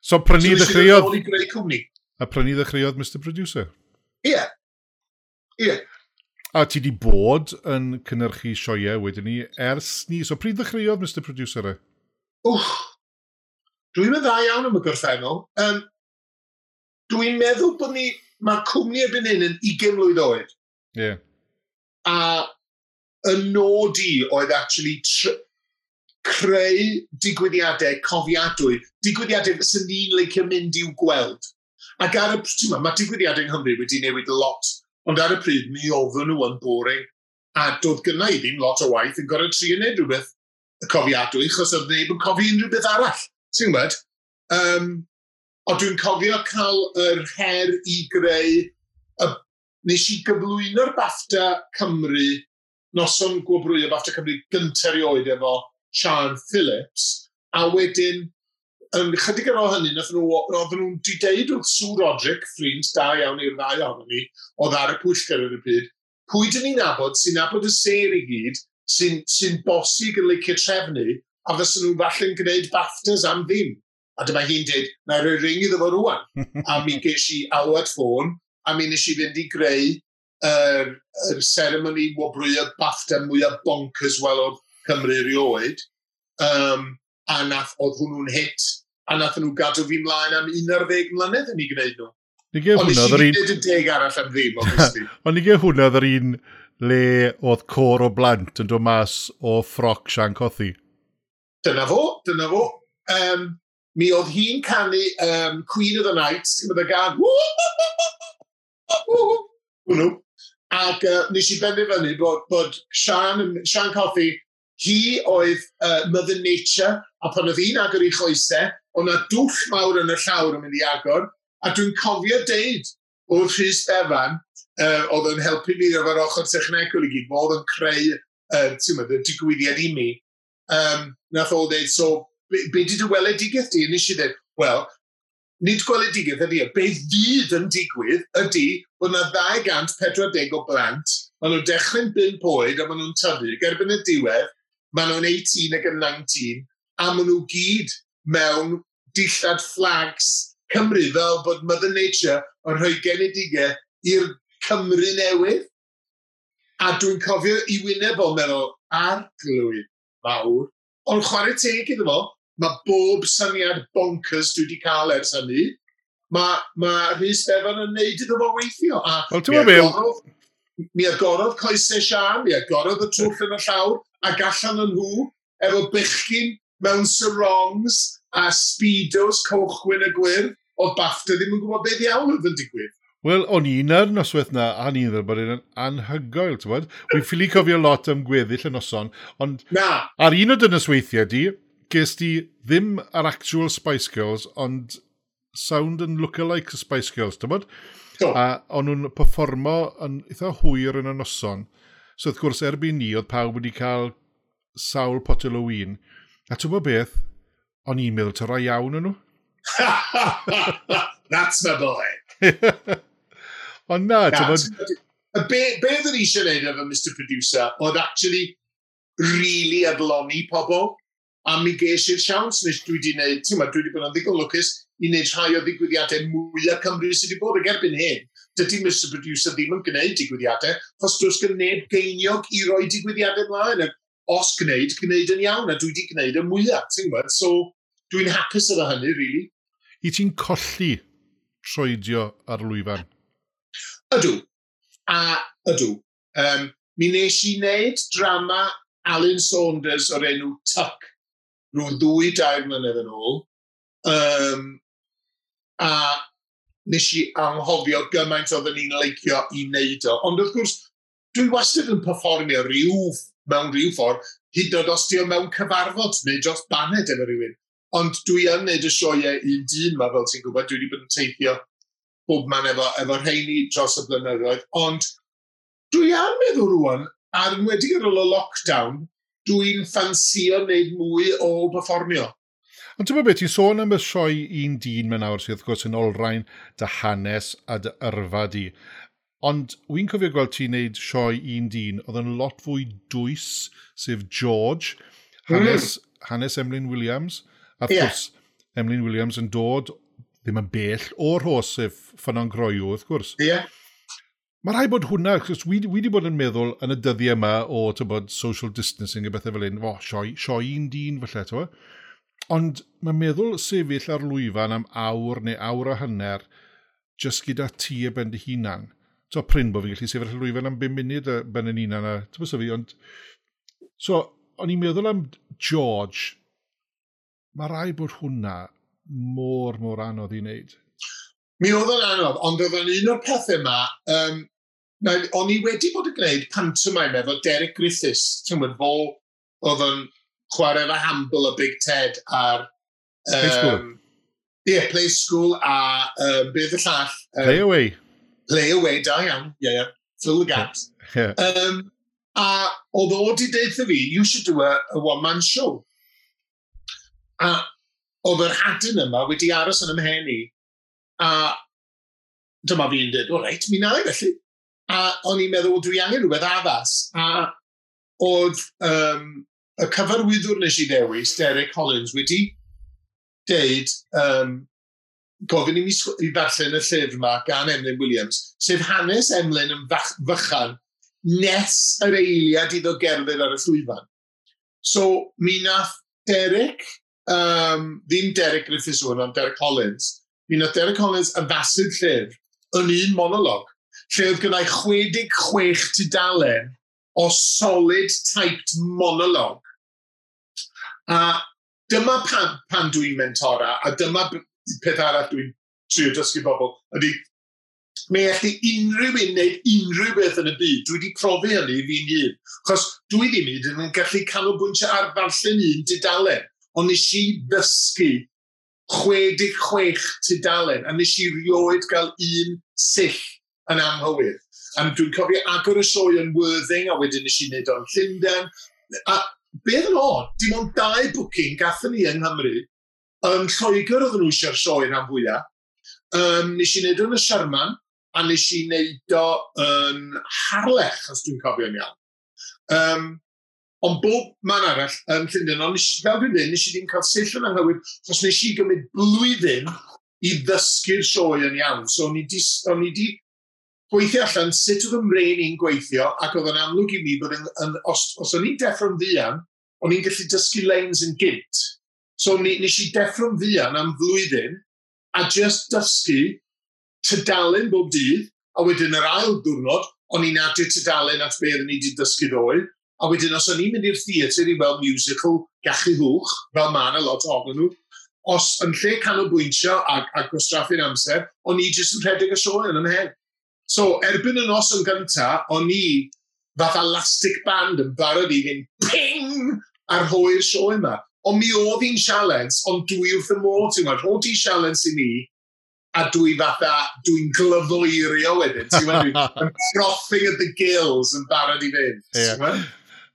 So prynu so, ddechreuodd... A prynu ddechreuodd Mr Producer. Ie. Yeah. Ie. Yeah. A ti di bod yn cynnyrchu sioiau wedyn ni ers ni. So pryd ddechreuodd Mr Producer e? Wch, dwi'n meddwl dda iawn am y gorffennol. Um, dwi'n meddwl bod ni, mae'r cwmni erbyn hyn yn 20 mlynedd oed. Ie. Yeah. A y nod i oedd actually creu digwyddiadau cofiadwy, digwyddiadau sy'n ni'n leicio mynd i'w gweld. Ac ar y, mae digwyddiadau yng Nghymru wedi newid lot Ond ar y pryd, mi oedden nhw yn boring. A doedd gynnau ddim lot o waith yn gorau tri yn neud rhywbeth y cofiadwy, chos oedd neb yn cofi unrhyw beth arall. Ti'n gwybod? Um, o dwi'n cofio cael yr her i greu... Y, nes i gyflwyno'r BAFTA Cymru, noson gwobrwy y BAFTA Cymru gyntaf i oed efo Sian Phillips, a wedyn yn chydig ar ôl hynny, nath nhw, oedden nhw'n di deud wrth Sue Roderick, ffrind da iawn i'r ddau ohono ni, oedd ar y pwyllgar yn y byd, pwy dyn ni'n nabod sy'n nabod y ser i gyd, sy'n sy, sy bosig yn licio trefnu, a fysa nhw'n falle'n gwneud BAFTAs am ddim. A dyma hi'n dweud, na roi ring iddo fo rwan. a mi ges i alwad ffôn, a mi nes i fynd i greu yr er, er seremoni wobrwyo BAFTA mwyaf bonkers welodd Cymru rioed. Um, a nath oedd hwnnw'n hit, a nath nhw gadw fi mlaen am 11 mlynedd yn ei gwneud nhw. Ni gael hwnna oedd yr un... Ond deg arall am ddim, obviously. Ond ni gael hwnna oedd yr un le oedd cor o blant yn dod mas o ffroc Sian Cothi. Dyna fo, dyna fo. Um, mi oedd hi'n canu um, Queen of the Night, sy'n mynd y gan, hwnnw. Ac uh, nes i benderfynu bod, bod Sian, Sian Cothi Hi oedd uh, Mother Nature, a pan oedd hi'n agor i choesau, o'na dwll mawr yn y llawr yn mynd i agor, a dwi'n cofio deud wrth Rhys Bevan, uh, oedd yn helpu fi efo'r ochr technegol i gyd, oedd yn creu uh, y digwyddiad i mi. Um, nath o ddeud, so, be, be di dy weledigaeth di? Nes i ddeud, wel, nid gweledigaeth ydy, e. be fydd yn digwydd ydy bod yna 240 o blant, maen nhw'n dechrau'n 5 oed a maen nhw'n tyfu, gerbyn y diwedd, Maen nhw'n 18 ac yn 19, a maen nhw gyd mewn dillad flags Cymru fel bod Mother Nature yn rhoi genedigau i'r Cymru newydd. A dwi'n cofio i wyneb o'n meddwl, arglwydd mawr, ond chwarae teg iddo fo, mae bob syniad bonkers dwi wedi cael ers hynny. Mae ma Rhys Bevan yn neud iddo fo weithio. A, Wel, ti'n meddwl, mi agorodd coesau Sian, mi agorodd y twll yn y llawr, a gallan yn nhw, efo bychgyn mewn sarongs a speedos cochwyn y gwyrdd, o BAFTA ddim yn gwybod beth iawn oedd yn digwydd. Wel, o'n i'n ar noswaith na, a ni'n dweud bod yn anhygoel, ti'n bod? Wy'n ffili cofio lot am gweddill y noson, ond... Na! Ar un o dynosweithiau di, ges di ddim yr actual Spice Girls, ond sound and look-alike Spice Girls, ti'n bod? Do. A o'n nhw'n performo yn eitha hwyr yn y noson. So wrth gwrs erbyn ni, oedd pawb wedi cael sawl potel o win. A ti'n bod beth, o'n i'n meddwl tyra iawn yn nhw. That's my boy. Ond na, ti'n bod... Be, be ddyn ni eisiau gwneud efo Mr Producer oedd actually really adloni pobl a mi geis i'r siawns nes dwi wedi gwneud, ti'n dwi wedi bod yn ddigon lwcus i wneud rhai o ddigwyddiadau mwyaf Cymru sydd wedi bod ag erbyn hyn. Dydy Mr Producer ddim yn gwneud digwyddiadau, chos does gen neb geiniog i roi digwyddiadau ymlaen. Os gwneud, gwneud yn iawn, a dwi wedi gwneud y mwyaf, ti'n gwybod? So, dwi'n hapus efo hynny, really. I ti'n colli troedio ar lwyfan? Ydw. A ydw. Um, mi nes i wneud drama Alan Saunders o'r enw Tuck rhyw ddwy dair mlynedd yn ôl. Um, a nes i anghofio gymaint oedden ni'n leicio i wneud o. Ond wrth gwrs, dwi wastad yn performio rhyw, mewn rhyw ffordd, hyd yn oed os di o mewn cyfarfod neu dros baned efo rhywun. Ond dwi yn neud y sioiau un dyn yma, fel ti'n gwybod, dwi wedi bod yn teithio bob man efo, efo rheini dros y blynyddoedd. Ond dwi am meddwl rwan, ar wedi ar ôl y lockdown, dwi'n ffansio wneud mwy o performio. Ond ti'n beth, ti'n sôn am y sioe un dyn mewn awr sydd wrth gwrs yn olrhain dy hanes a dy yrfa di. Ond wy'n cofio gweld ti'n neud sioe un dyn oedd yn lot fwy dwys, sef George, hanes, mm. hanes Emlyn Williams. A wrth yeah. Emlyn Williams yn dod ddim yn bell o'r hos sef ffynon groiw, wrth gwrs. Ie. Yeah. Mae rhaid bod hwnna, chos wi, wedi bod yn meddwl yn y dyddiau yma o bod social distancing a bethau fel un, o, sioi, sioi un dyn falle, ti'n Ond mae'n meddwl sefyll ar lwyfan am awr neu awr a hanner jyst gyda ti y ben dy hunan. So, pryn bod fi'n gallu sefyll ar lwyfan am 5 munud y ben yn hunan a ti'n bwysau fi, ond... So, o'n i'n meddwl am George, mae rai bod hwnna mor, mor anodd i wneud. Mi oedd yn anodd, ond oedd yn un o'r pethau yma, um, o'n i wedi bod yn gwneud pantomime efo Derek Griffiths, ti'n gwybod, fo oedd yn chwarae fe Humble a Big Ted ar... Um, play School. Ie, yeah, Play School a um, beth y llall. Um, play Away. Play Away, da iawn. Ie, yeah. Yeah. Fill the gaps. Yeah. Um, a oedd o di deitha fi, you should do a, a one-man show. A oedd yr hadyn yma wedi aros yn ymhen i, a dyma fi'n dweud, o reit, mi na i felly. A o'n i'n meddwl, dwi angen rhywbeth addas. A oedd um, y cyfarwyddwr nes i ddewis, Derek Collins, wedi deud, um, gofyn i mi i ddarllen y llyfr yma gan Emlyn Williams, sef hanes Emlyn yn fychan nes yr eiliad iddo gerdded ar y llwyfan. So, mi nath Derek, um, ddim Derek Griffiths hwn, ond Derek Collins, mi nath Derek Collins addasydd llyfr yn un monolog, lle oedd gynnau 66 tudalen o solid typed monolog A dyma pan, pan dwi'n mentora, a dyma peth arall dwi'n trio dysgu bobl, ydy mae e allu unrhyw un wneud unrhyw beth yn y byd. Dwi wedi profi hynny fi'n hun. Chos dwi ddim hyd yn gallu canolbwyntio ar farllen un dudalen. Ond nes i ddysgu 66 tudalen, a nes i rioed gael un sill yn anghywir. A dwi'n cofio agor y sioe yn Worthing, a wedyn nes i wneud o'n Llundain. A beth yn od, dim ond dau bwcyn gathon ni yng Nghymru, yn Lloegr oedden nhw eisiau'r sioe rhan fwyaf. Um, nes i wneud o'n y Sherman, a nes i wneud o yn Harlech, os dwi'n cofio'n iawn. Um, ond bob man arall yn Llundain, ond nes i, fel dwi'n dweud, nes i ddim cael sill yn anghywir, achos nes i gymryd blwyddyn i ddysgu'r sioe yn iawn. So, o'n i di, on i di gweithio allan sut oedd ymrein i'n gweithio, ac oedd yn amlwg i mi bod yn, yn os, os o'n i'n deffro'n ddian, o'n i'n gallu dysgu lanes yn gynt. So ni, nes i deffro'n ddian am flwyddyn, a just dysgu tydalen bob dydd, a wedyn yr ail diwrnod, o'n i'n adio tydalen at be oedden ni wedi dysgu ddoe, a wedyn os o'n i'n mynd i'r theatr i weld musical gachu hwch, fel ma'n a lot ohonyn nhw, os yn lle canolbwyntio a, a gwastraffu'n amser, o'n i jyst yn rhedeg y sioe yn ymhen. So, erbyn y nos yn gynta, o'n i fath elastic band yn barod i fynd ping ar hwy'r sioe yma. Ond mi oedd hi'n sialens, ond dwi wrth y môr, ti'n gwybod, oedd hi'n sialens i mi, a dwi fatha, dwi'n glyfleirio wedyn, ti'n gwybod, yn frothing at the gills yn barod i fynd, yeah.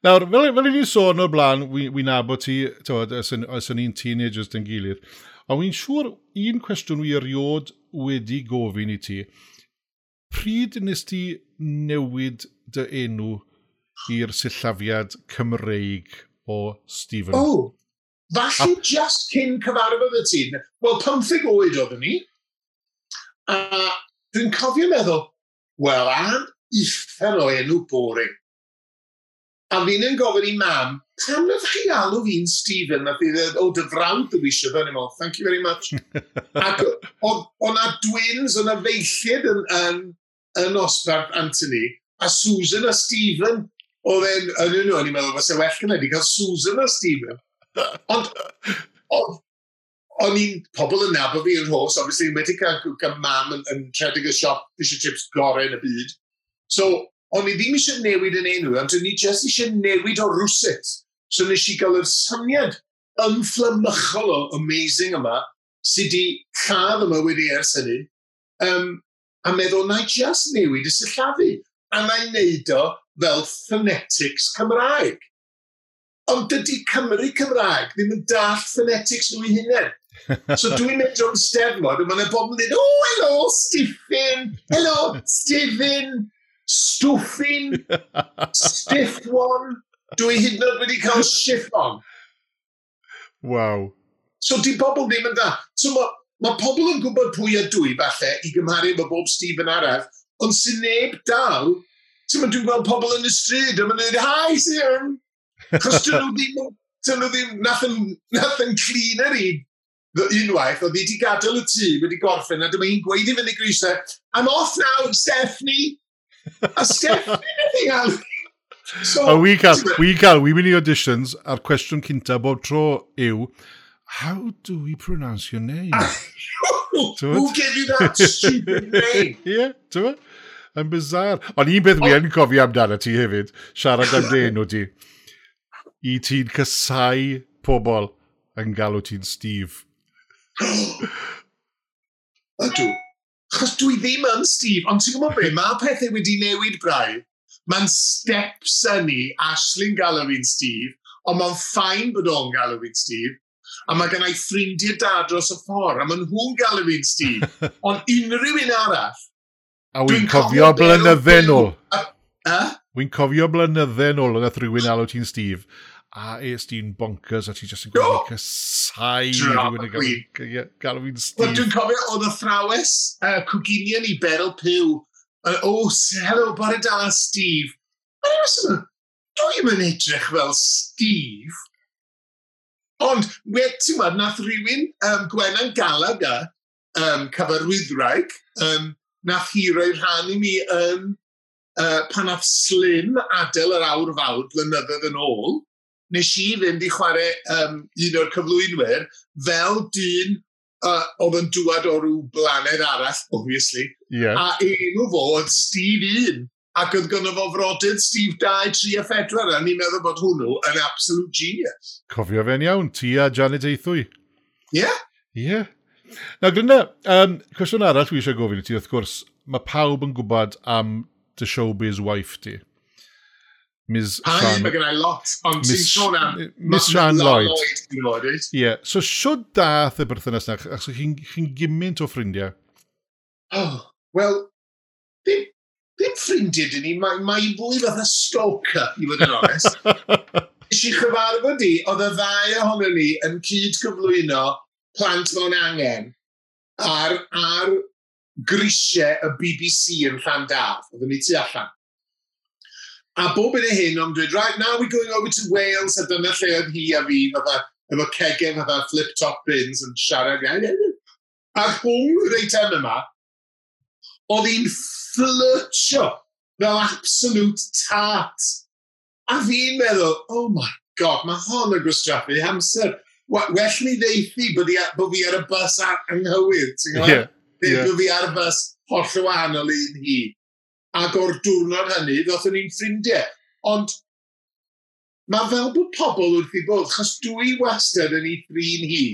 Nawr, fel, fel i ni sôn o'r blaen, wy'n wy nabod ti, tywed, os yn un teenagers dyn gilydd, ond wy'n siŵr un cwestiwn wy erioed wedi gofyn i ti, pryd nes ti newid dy enw i'r sillafiad Cymreig o Stephen? O, Oh, falle a... just cyn cyfarfod y tîn. Wel, 15 oed oeddwn ni. A dwi'n cofio meddwl, wel, a'n uffel o enw boring. A fi'n yn gofyn i mam, pam na chi alw fi'n Stephen? Nath i ddweud, o, dy frawd dwi eisiau fe, ni'n thank you very much. Ac o, o na dwins, o na feillid yn, yn yn osbarth Anthony a Susan a Stephen. Oedd e'n, yn nhw, o'n i'n meddwl, fysa well gyda ni cael Susan a Stephen. Ond, o'n i'n pobl yn nabod fi yn hos, obviously, wedi cael, cael mam yn, yn tredig y siop fish and chips gorau yn y byd. So, o'n i ddim eisiau newid yn enw, ond o'n i jyst eisiau newid o rwsit. So, nes i gael yr syniad ymfflamychol o amazing yma, sydd wedi lladd yma wedi ers hynny, um, a meddwl na i just newid y sillafu a na i wneud o fel phonetics Cymraeg. Ond dydy Cymru Cymraeg ddim yn dall phonetics nhw i hunain. so dwi'n mynd o'n steddfod, a mae'n bobl yn dweud, oh, hello, Stiffin, hello, Stiffin, Stwffin, Stiff One. Dwi hyd yn oed wedi cael Shiffon. Wow. So di bobl ddim yn da. So, Mae pobl yn gwybod pwy ydw i falle i gymharu efo bob Stephen arall, ond sy'n neb dal, ti'n dwi'n gweld pobl yn y stryd, a mae'n dweud, hi, Sian! Chos dyn nhw ddim, dyn nhw ddim, nath yn clean yr un unwaith, oedd hi wedi gadael y tŷ wedi gorffen, a dyma hi'n gweud i fyny grisau, I'm off now, Stephanie! A Stephanie wedi gael. So, a we cael, we cael, we mynd i auditions, a'r cwestiwn cynta bob tro yw, how do we pronounce your name? Ah, who, gave you that stupid name? yeah, ti'n Yn bizar. Ond un beth wi oh. yn cofio amdano ti hefyd, siarad am den o ti, i ti'n cysau pobl yn galw ti'n Steve. Ydw. Chos dwi ddim yn Steve, ond ti'n gwybod beth, mae pethau wedi newid brau. Mae'n steps yn ni, Ashley'n galw fi'n Steve, ond mae'n ffain bod o'n galw fi'n Steve, a mae gennau ffrindiau dad dros y ffordd, a maen nhw'n galw fi'n Steve. Ond unrhyw un arall... A wy'n cofio blynydde nôl. Wy'n cofio blynydde nôl yn rhywun alw ti'n Steve. A es ti'n bonkers a ti jyst yn gwneud cysau oh! rhywun yn gael fi'n Steve. Dwi'n cofio oedd y thrawes, uh, cwginion i Beryl Pew. Uh, oh, hello, bore da, Steve. Dwi'n mynd edrych fel Steve Ond, ti'n gwybod, nath rhywun, um, Gwenan Gallagher, um, cyfarwyddraig, um, nath hi roi rhan i mi yn um, uh, pan nath Slim adael yr awr fawr blynyddoedd yn ôl, nes i fynd i chwarae um, un o'r cyflwynwyr fel dyn uh, oedd yn dŵad o rhyw blaned arall, obviously. Yeah. A enw fo oedd Steve Un. Ac oedd gynnu fo frodydd Steve 2, 3 a 4, a ni'n meddwl bod hwnnw yn absolute genius. Cofio fe'n iawn, ti a Janet Eithwy. Ie. Yeah. Ie. Yeah. Na, Glynda, um, cwestiwn arall dwi eisiau gofyn i ti, wrth gwrs, mae pawb yn gwybod am dy showbiz wife ti. Ms. Ai, Shan... mae gennau lot, ond ti'n sôn am... Miss Sian Lloyd. Ie, yeah. so siwr dath y berthynas na, achos chi'n chi gymaint o ffrindiau? Oh, wel, ddim ddim ffrindiau dyn ni, mae, mae fwy fath a stalker, i fod yn onest. Nes i chyfarfod i, oedd y ddau ohono ni yn cyd cyflwyno plant mewn angen ar, ar grisiau y BBC yn Rhandaf. Oedden ni tu allan. A bob yn y hyn, ond dweud, right, now we're going over to Wales, a dyna lle oedd hi a fi, fatha, efo cegen, fatha flip-top bins, yn siarad. A hwn reit yma, oedd hi'n flirtio fel absolute tart. A fi'n meddwl, oh my god, mae hon yn gwstraffu hamser. Well mi ddeithi bod fi, bod fi ar y bus anghywir, ti'n gwybod? Yeah, yeah. Bod fi ar y bus holl wahanol i'n hi. Ac o'r diwrnod hynny, ddoth ni'n ffrindiau. Ond mae fel bod pobl wrth i bod, chos dwi wastad yn ei thrin hi,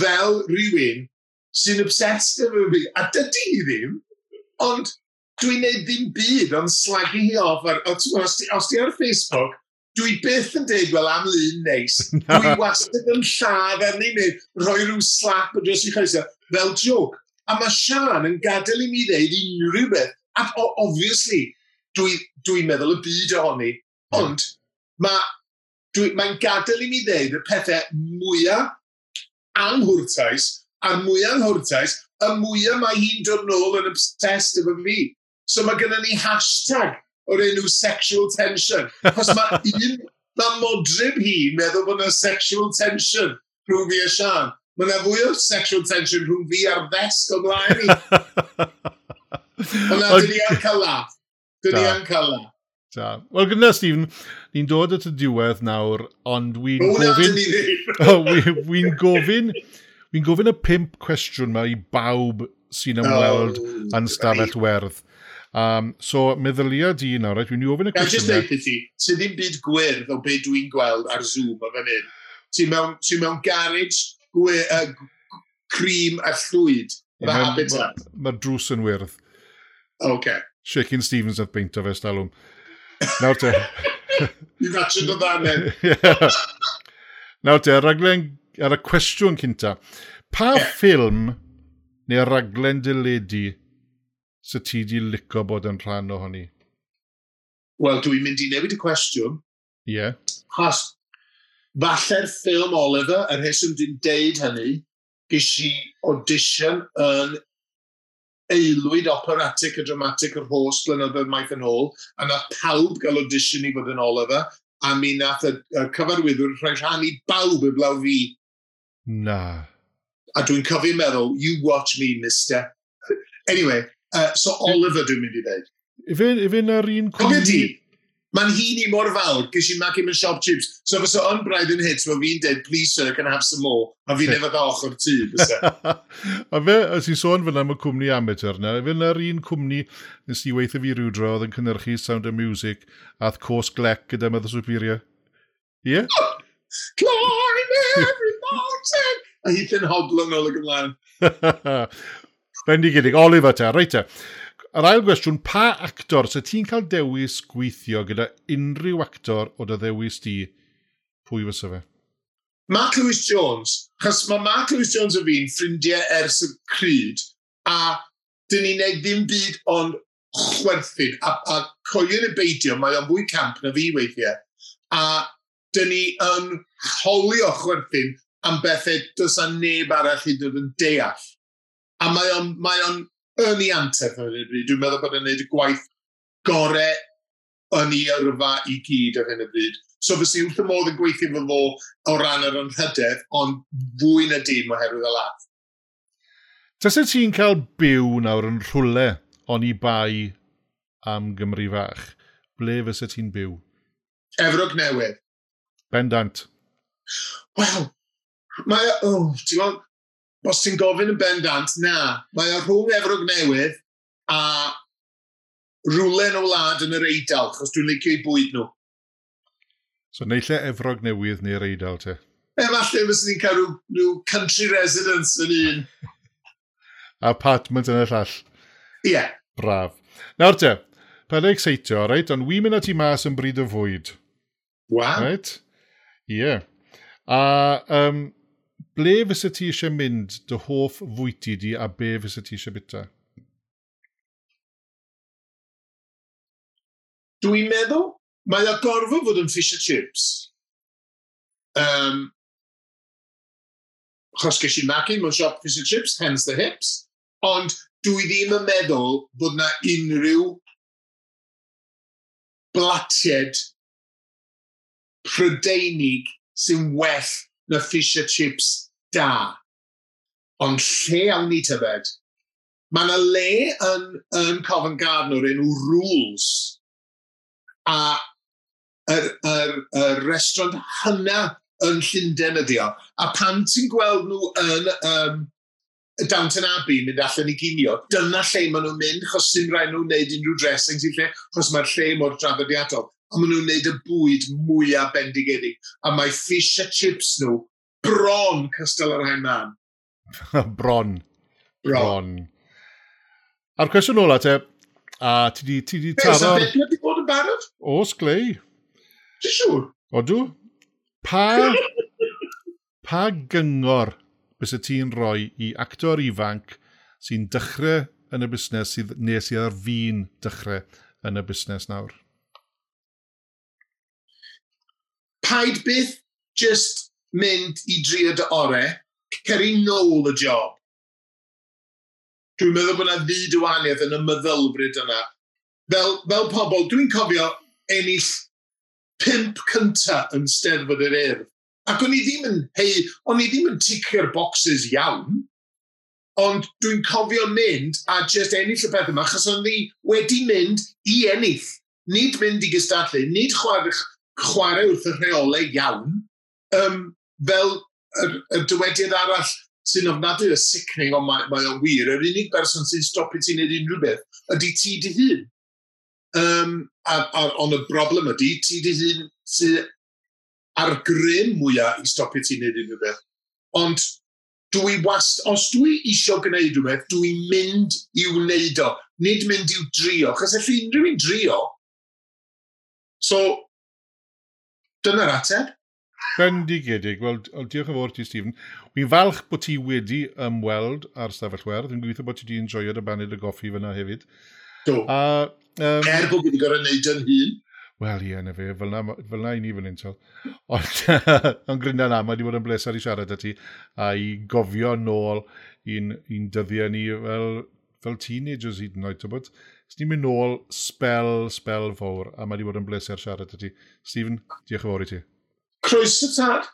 fel rhywun sy'n obsessed efo fi. A dydy hi ddim. Ond dwi'n neud ddim byd ond slagu hi off. Ar, os, ti, os ti ar Facebook, dwi byth yn deud, wel, am lun neis. Dwi wastad yn lladd arni neu rhoi rhyw slap o dros i chreisio, fel joke. A mae Sian yn gadael i mi ddeud unrhyw beth. Ac, obviously, dwi'n dwi, meddwl y byd ohoni. Ond mae mae'n gadael i mi ddeud y pethau mwyaf anghwrtais a'r mwyaf anghwrtais y mwyaf mae hi'n dod nôl yn obsessed efo fi. So mae gennym ni hashtag o'r enw sexual tension. Cos mae un, mae modryb hi meddwl bod yna sexual tension rhwng fi a Sian. Mae yna fwy o sexual tension rhwng fi a'r ddesg o mlaen i. Ond na, dyn ni yn cael laff. Dyn ni yn cael laff. Wel, gyda Stephen, ni'n dod at y diwedd nawr, ond wy'n gofyn... Hwna! Wy'n gofyn Fi'n gofyn y pimp cwestiwn yma i bawb sy'n ymweld oh, yn stafell werth. Um, so, meddylia di nawr, right? dwi'n i ofyn y cwestiwn yma. Just ti, sydd ddim byd gwyrdd o beth dwi'n gweld ar Zoom o fan hyn. Ti'n mewn, ti mewn garage gwe, uh, cream a llwyd. Mae habitat. Ma, ma drws yn wyrdd. OK. Shaking Stevens oedd o fe stalwm. Nawr te. Ni ddatio'n dod anen. Nawr te, raglen ar y cwestiwn cynta. Pa yeah. ffilm neu raglen dyledu sy ti di licio bod yn rhan ohoni? Wel, dwi'n mynd i newid y cwestiwn. Ie. Yeah. Chos, falle'r ffilm Oliver, yr heswm dwi'n deud hynny, ges i audition yn aelwyd operatic a dramatic yr holl blynyddoedd maith yn ôl, a na pawb gael audition i fod yn Oliver, a mi nath y, y cyfarwyddwr rhoi i bawb y blaw fi Na. A dwi'n cofio meddwl, you watch me, mister. anyway, uh, so Oliver dwi'n mynd i ddeud. Ife, ife na'r un cwmni... Cofio di, mae'n hun i mor fawr, gys i'n magu mewn shop chips. So fysa on braidd yn hits, mae fi'n deud, please sir, can I have some more? A fi'n efo dda ochr tŷ, fysa. a fe, os i sôn fyna am y cwmni amateur na, fe na'r un cwmni nes i weithio fi rhyw dro oedd yn cynhyrchu Sound of Music ath Cors Glec gyda Mother Superior. Ie? Yeah? Climb every mountain! A hi'n yn hodlon ôl y gymlaen. Bendigedig, Oliver te, reit te. Yr ail gwestiwn, pa actor sy ti'n cael dewis gweithio gyda unrhyw actor o dy ddewis di, pwy fysa fe? Mark Lewis Jones, Chos mae Mark Lewis Jones o fi'n ffrindiau ers y cryd, a dyn ni'n neud ddim byd ond chwerthin, a, a coelio'n y beidio, mae o'n fwy camp na fi weithiau. A dyn ni yn holio chwerthin am bethau does a neb arall i dod yn deall. A mae o'n, mae on yn ei anteth o'r bryd. Dwi'n meddwl bod yn gwneud y gwaith gorau yn ei yrfa i gyd ar hyn y bryd. So fysi wrth y modd yn gweithio fy fo o ran yr anhydedd, ond fwy na dim oherwydd y lath. Dysa ti'n cael byw nawr yn rhwle ond i bai am Gymru fach? Ble fysa ti'n byw? Efrog newydd. Bendant. Wel, mae oh, ti'n gwybod, os ti'n gofyn yn bendant, na, mae o rhwng Efrog Newydd a rhywle yn o wlad yn yr Eidal, chos dwi'n licio i bwyd nhw. So neillai Efrog Newydd neu'r Eidal te? E, falle fes ni'n cael rhyw, rhyw country residence yn un. Apartment yn y llall. Ie. Yeah. Braf. Nawr te, pa'n eich seitio, reit, ond wi'n mynd at i mas yn bryd o fwyd. Wa? Wow. Right? Ie. Yeah. A um, ble fysa ti eisiau mynd dy hoff fwyty di a be fysa ti eisiau bita? Dwi'n meddwl, mae o gorfod fod yn fish and chips. Um, chos ges i magu mewn siop fish and chips, hence the hips. Ond dwi ddim yn meddwl bod na unrhyw blatied prydeinig sy'n well na fish and chips da. Ond lle awn ni tybed? Mae yna le yn, yn Covent Garden o'r enw Rules. A yr, yr, yr restaurant hynna yn Llundain ydi o. A pan ti'n gweld nhw yn um, Downton Abbey mynd allan i ginio, dyna lle maen nhw'n mynd, chos sy'n rhaid nhw'n wneud unrhyw dressings i lle, chos mae'r lle mor draddodiadol a maen nhw'n neud y bwyd mwyaf bendigedig. A mae fish a chips nhw bron cystal yr hain man. bron. Bron. bron. A'r cwestiwn ola te, a ti di, ti di taro... Beth wedi bod yn barod? O, sglei. Ti'n siŵr? Odw. Pa, pa gyngor bys y ti'n rhoi i actor ifanc sy'n dechrau yn y busnes sydd, neu sydd ar fi'n dechrau yn y busnes nawr? paid byth just mynd i drio dy ore, ceri nôl y job. Dwi'n meddwl bod yna ddyd wahaniaeth yn y meddylfryd yna. Fel, fel pobl, dwi'n cofio ennill pimp cynta yn steddfod yr urdd. Ac o'n i ddim yn, hei, o'n i ddim yn ticio'r boxes iawn, ond dwi'n cofio mynd a just ennill y peth yma, achos o'n i wedi mynd i ennill. Nid mynd i gystadlu, nid chwarae chwarae wrth y rheolau iawn, um, fel y, y dywediad arall sy'n ofnadwy o sicning, ond mae, mae o'n wir, yr unig berson sy'n stopio ti'n neud unrhyw beth, ydy ti dy hun. Um, a, a, ond y broblem ydy, ti dy hun sy'n ar grym mwyaf i stopio ti'n neud unrhyw beth. Ond dwi wast, os dwi eisiau gwneud rhywbeth, dwi'n mynd i wneud o. Nid mynd i'w drio, chos efallai unrhyw un drio. So, Dyna'r ateb. Bendigedig. Wel, diolch yn fawr ti, Stephen. Wi'n falch bod ti wedi ymweld ar stafell werth. Dwi'n gweithio bod ti wedi enjoyo'r y baned y goffi fyna hefyd. Do. A, um, er bod wedi gorau wneud yn hun. Wel, ie, na fe, fel na, fel na i ni fan hyn, Tol. Ond yn grynna na, mae wedi bod yn blesar i siarad â ti a i gofio nôl i'n, in dyddiau ni fel, fel teenagers hyd yn oed, tybod? Os ni'n mynd nôl spel, spel fawr, a mae wedi bod yn bleser siarad ati. Stephen, diolch yn fawr i ti. Croes y tad!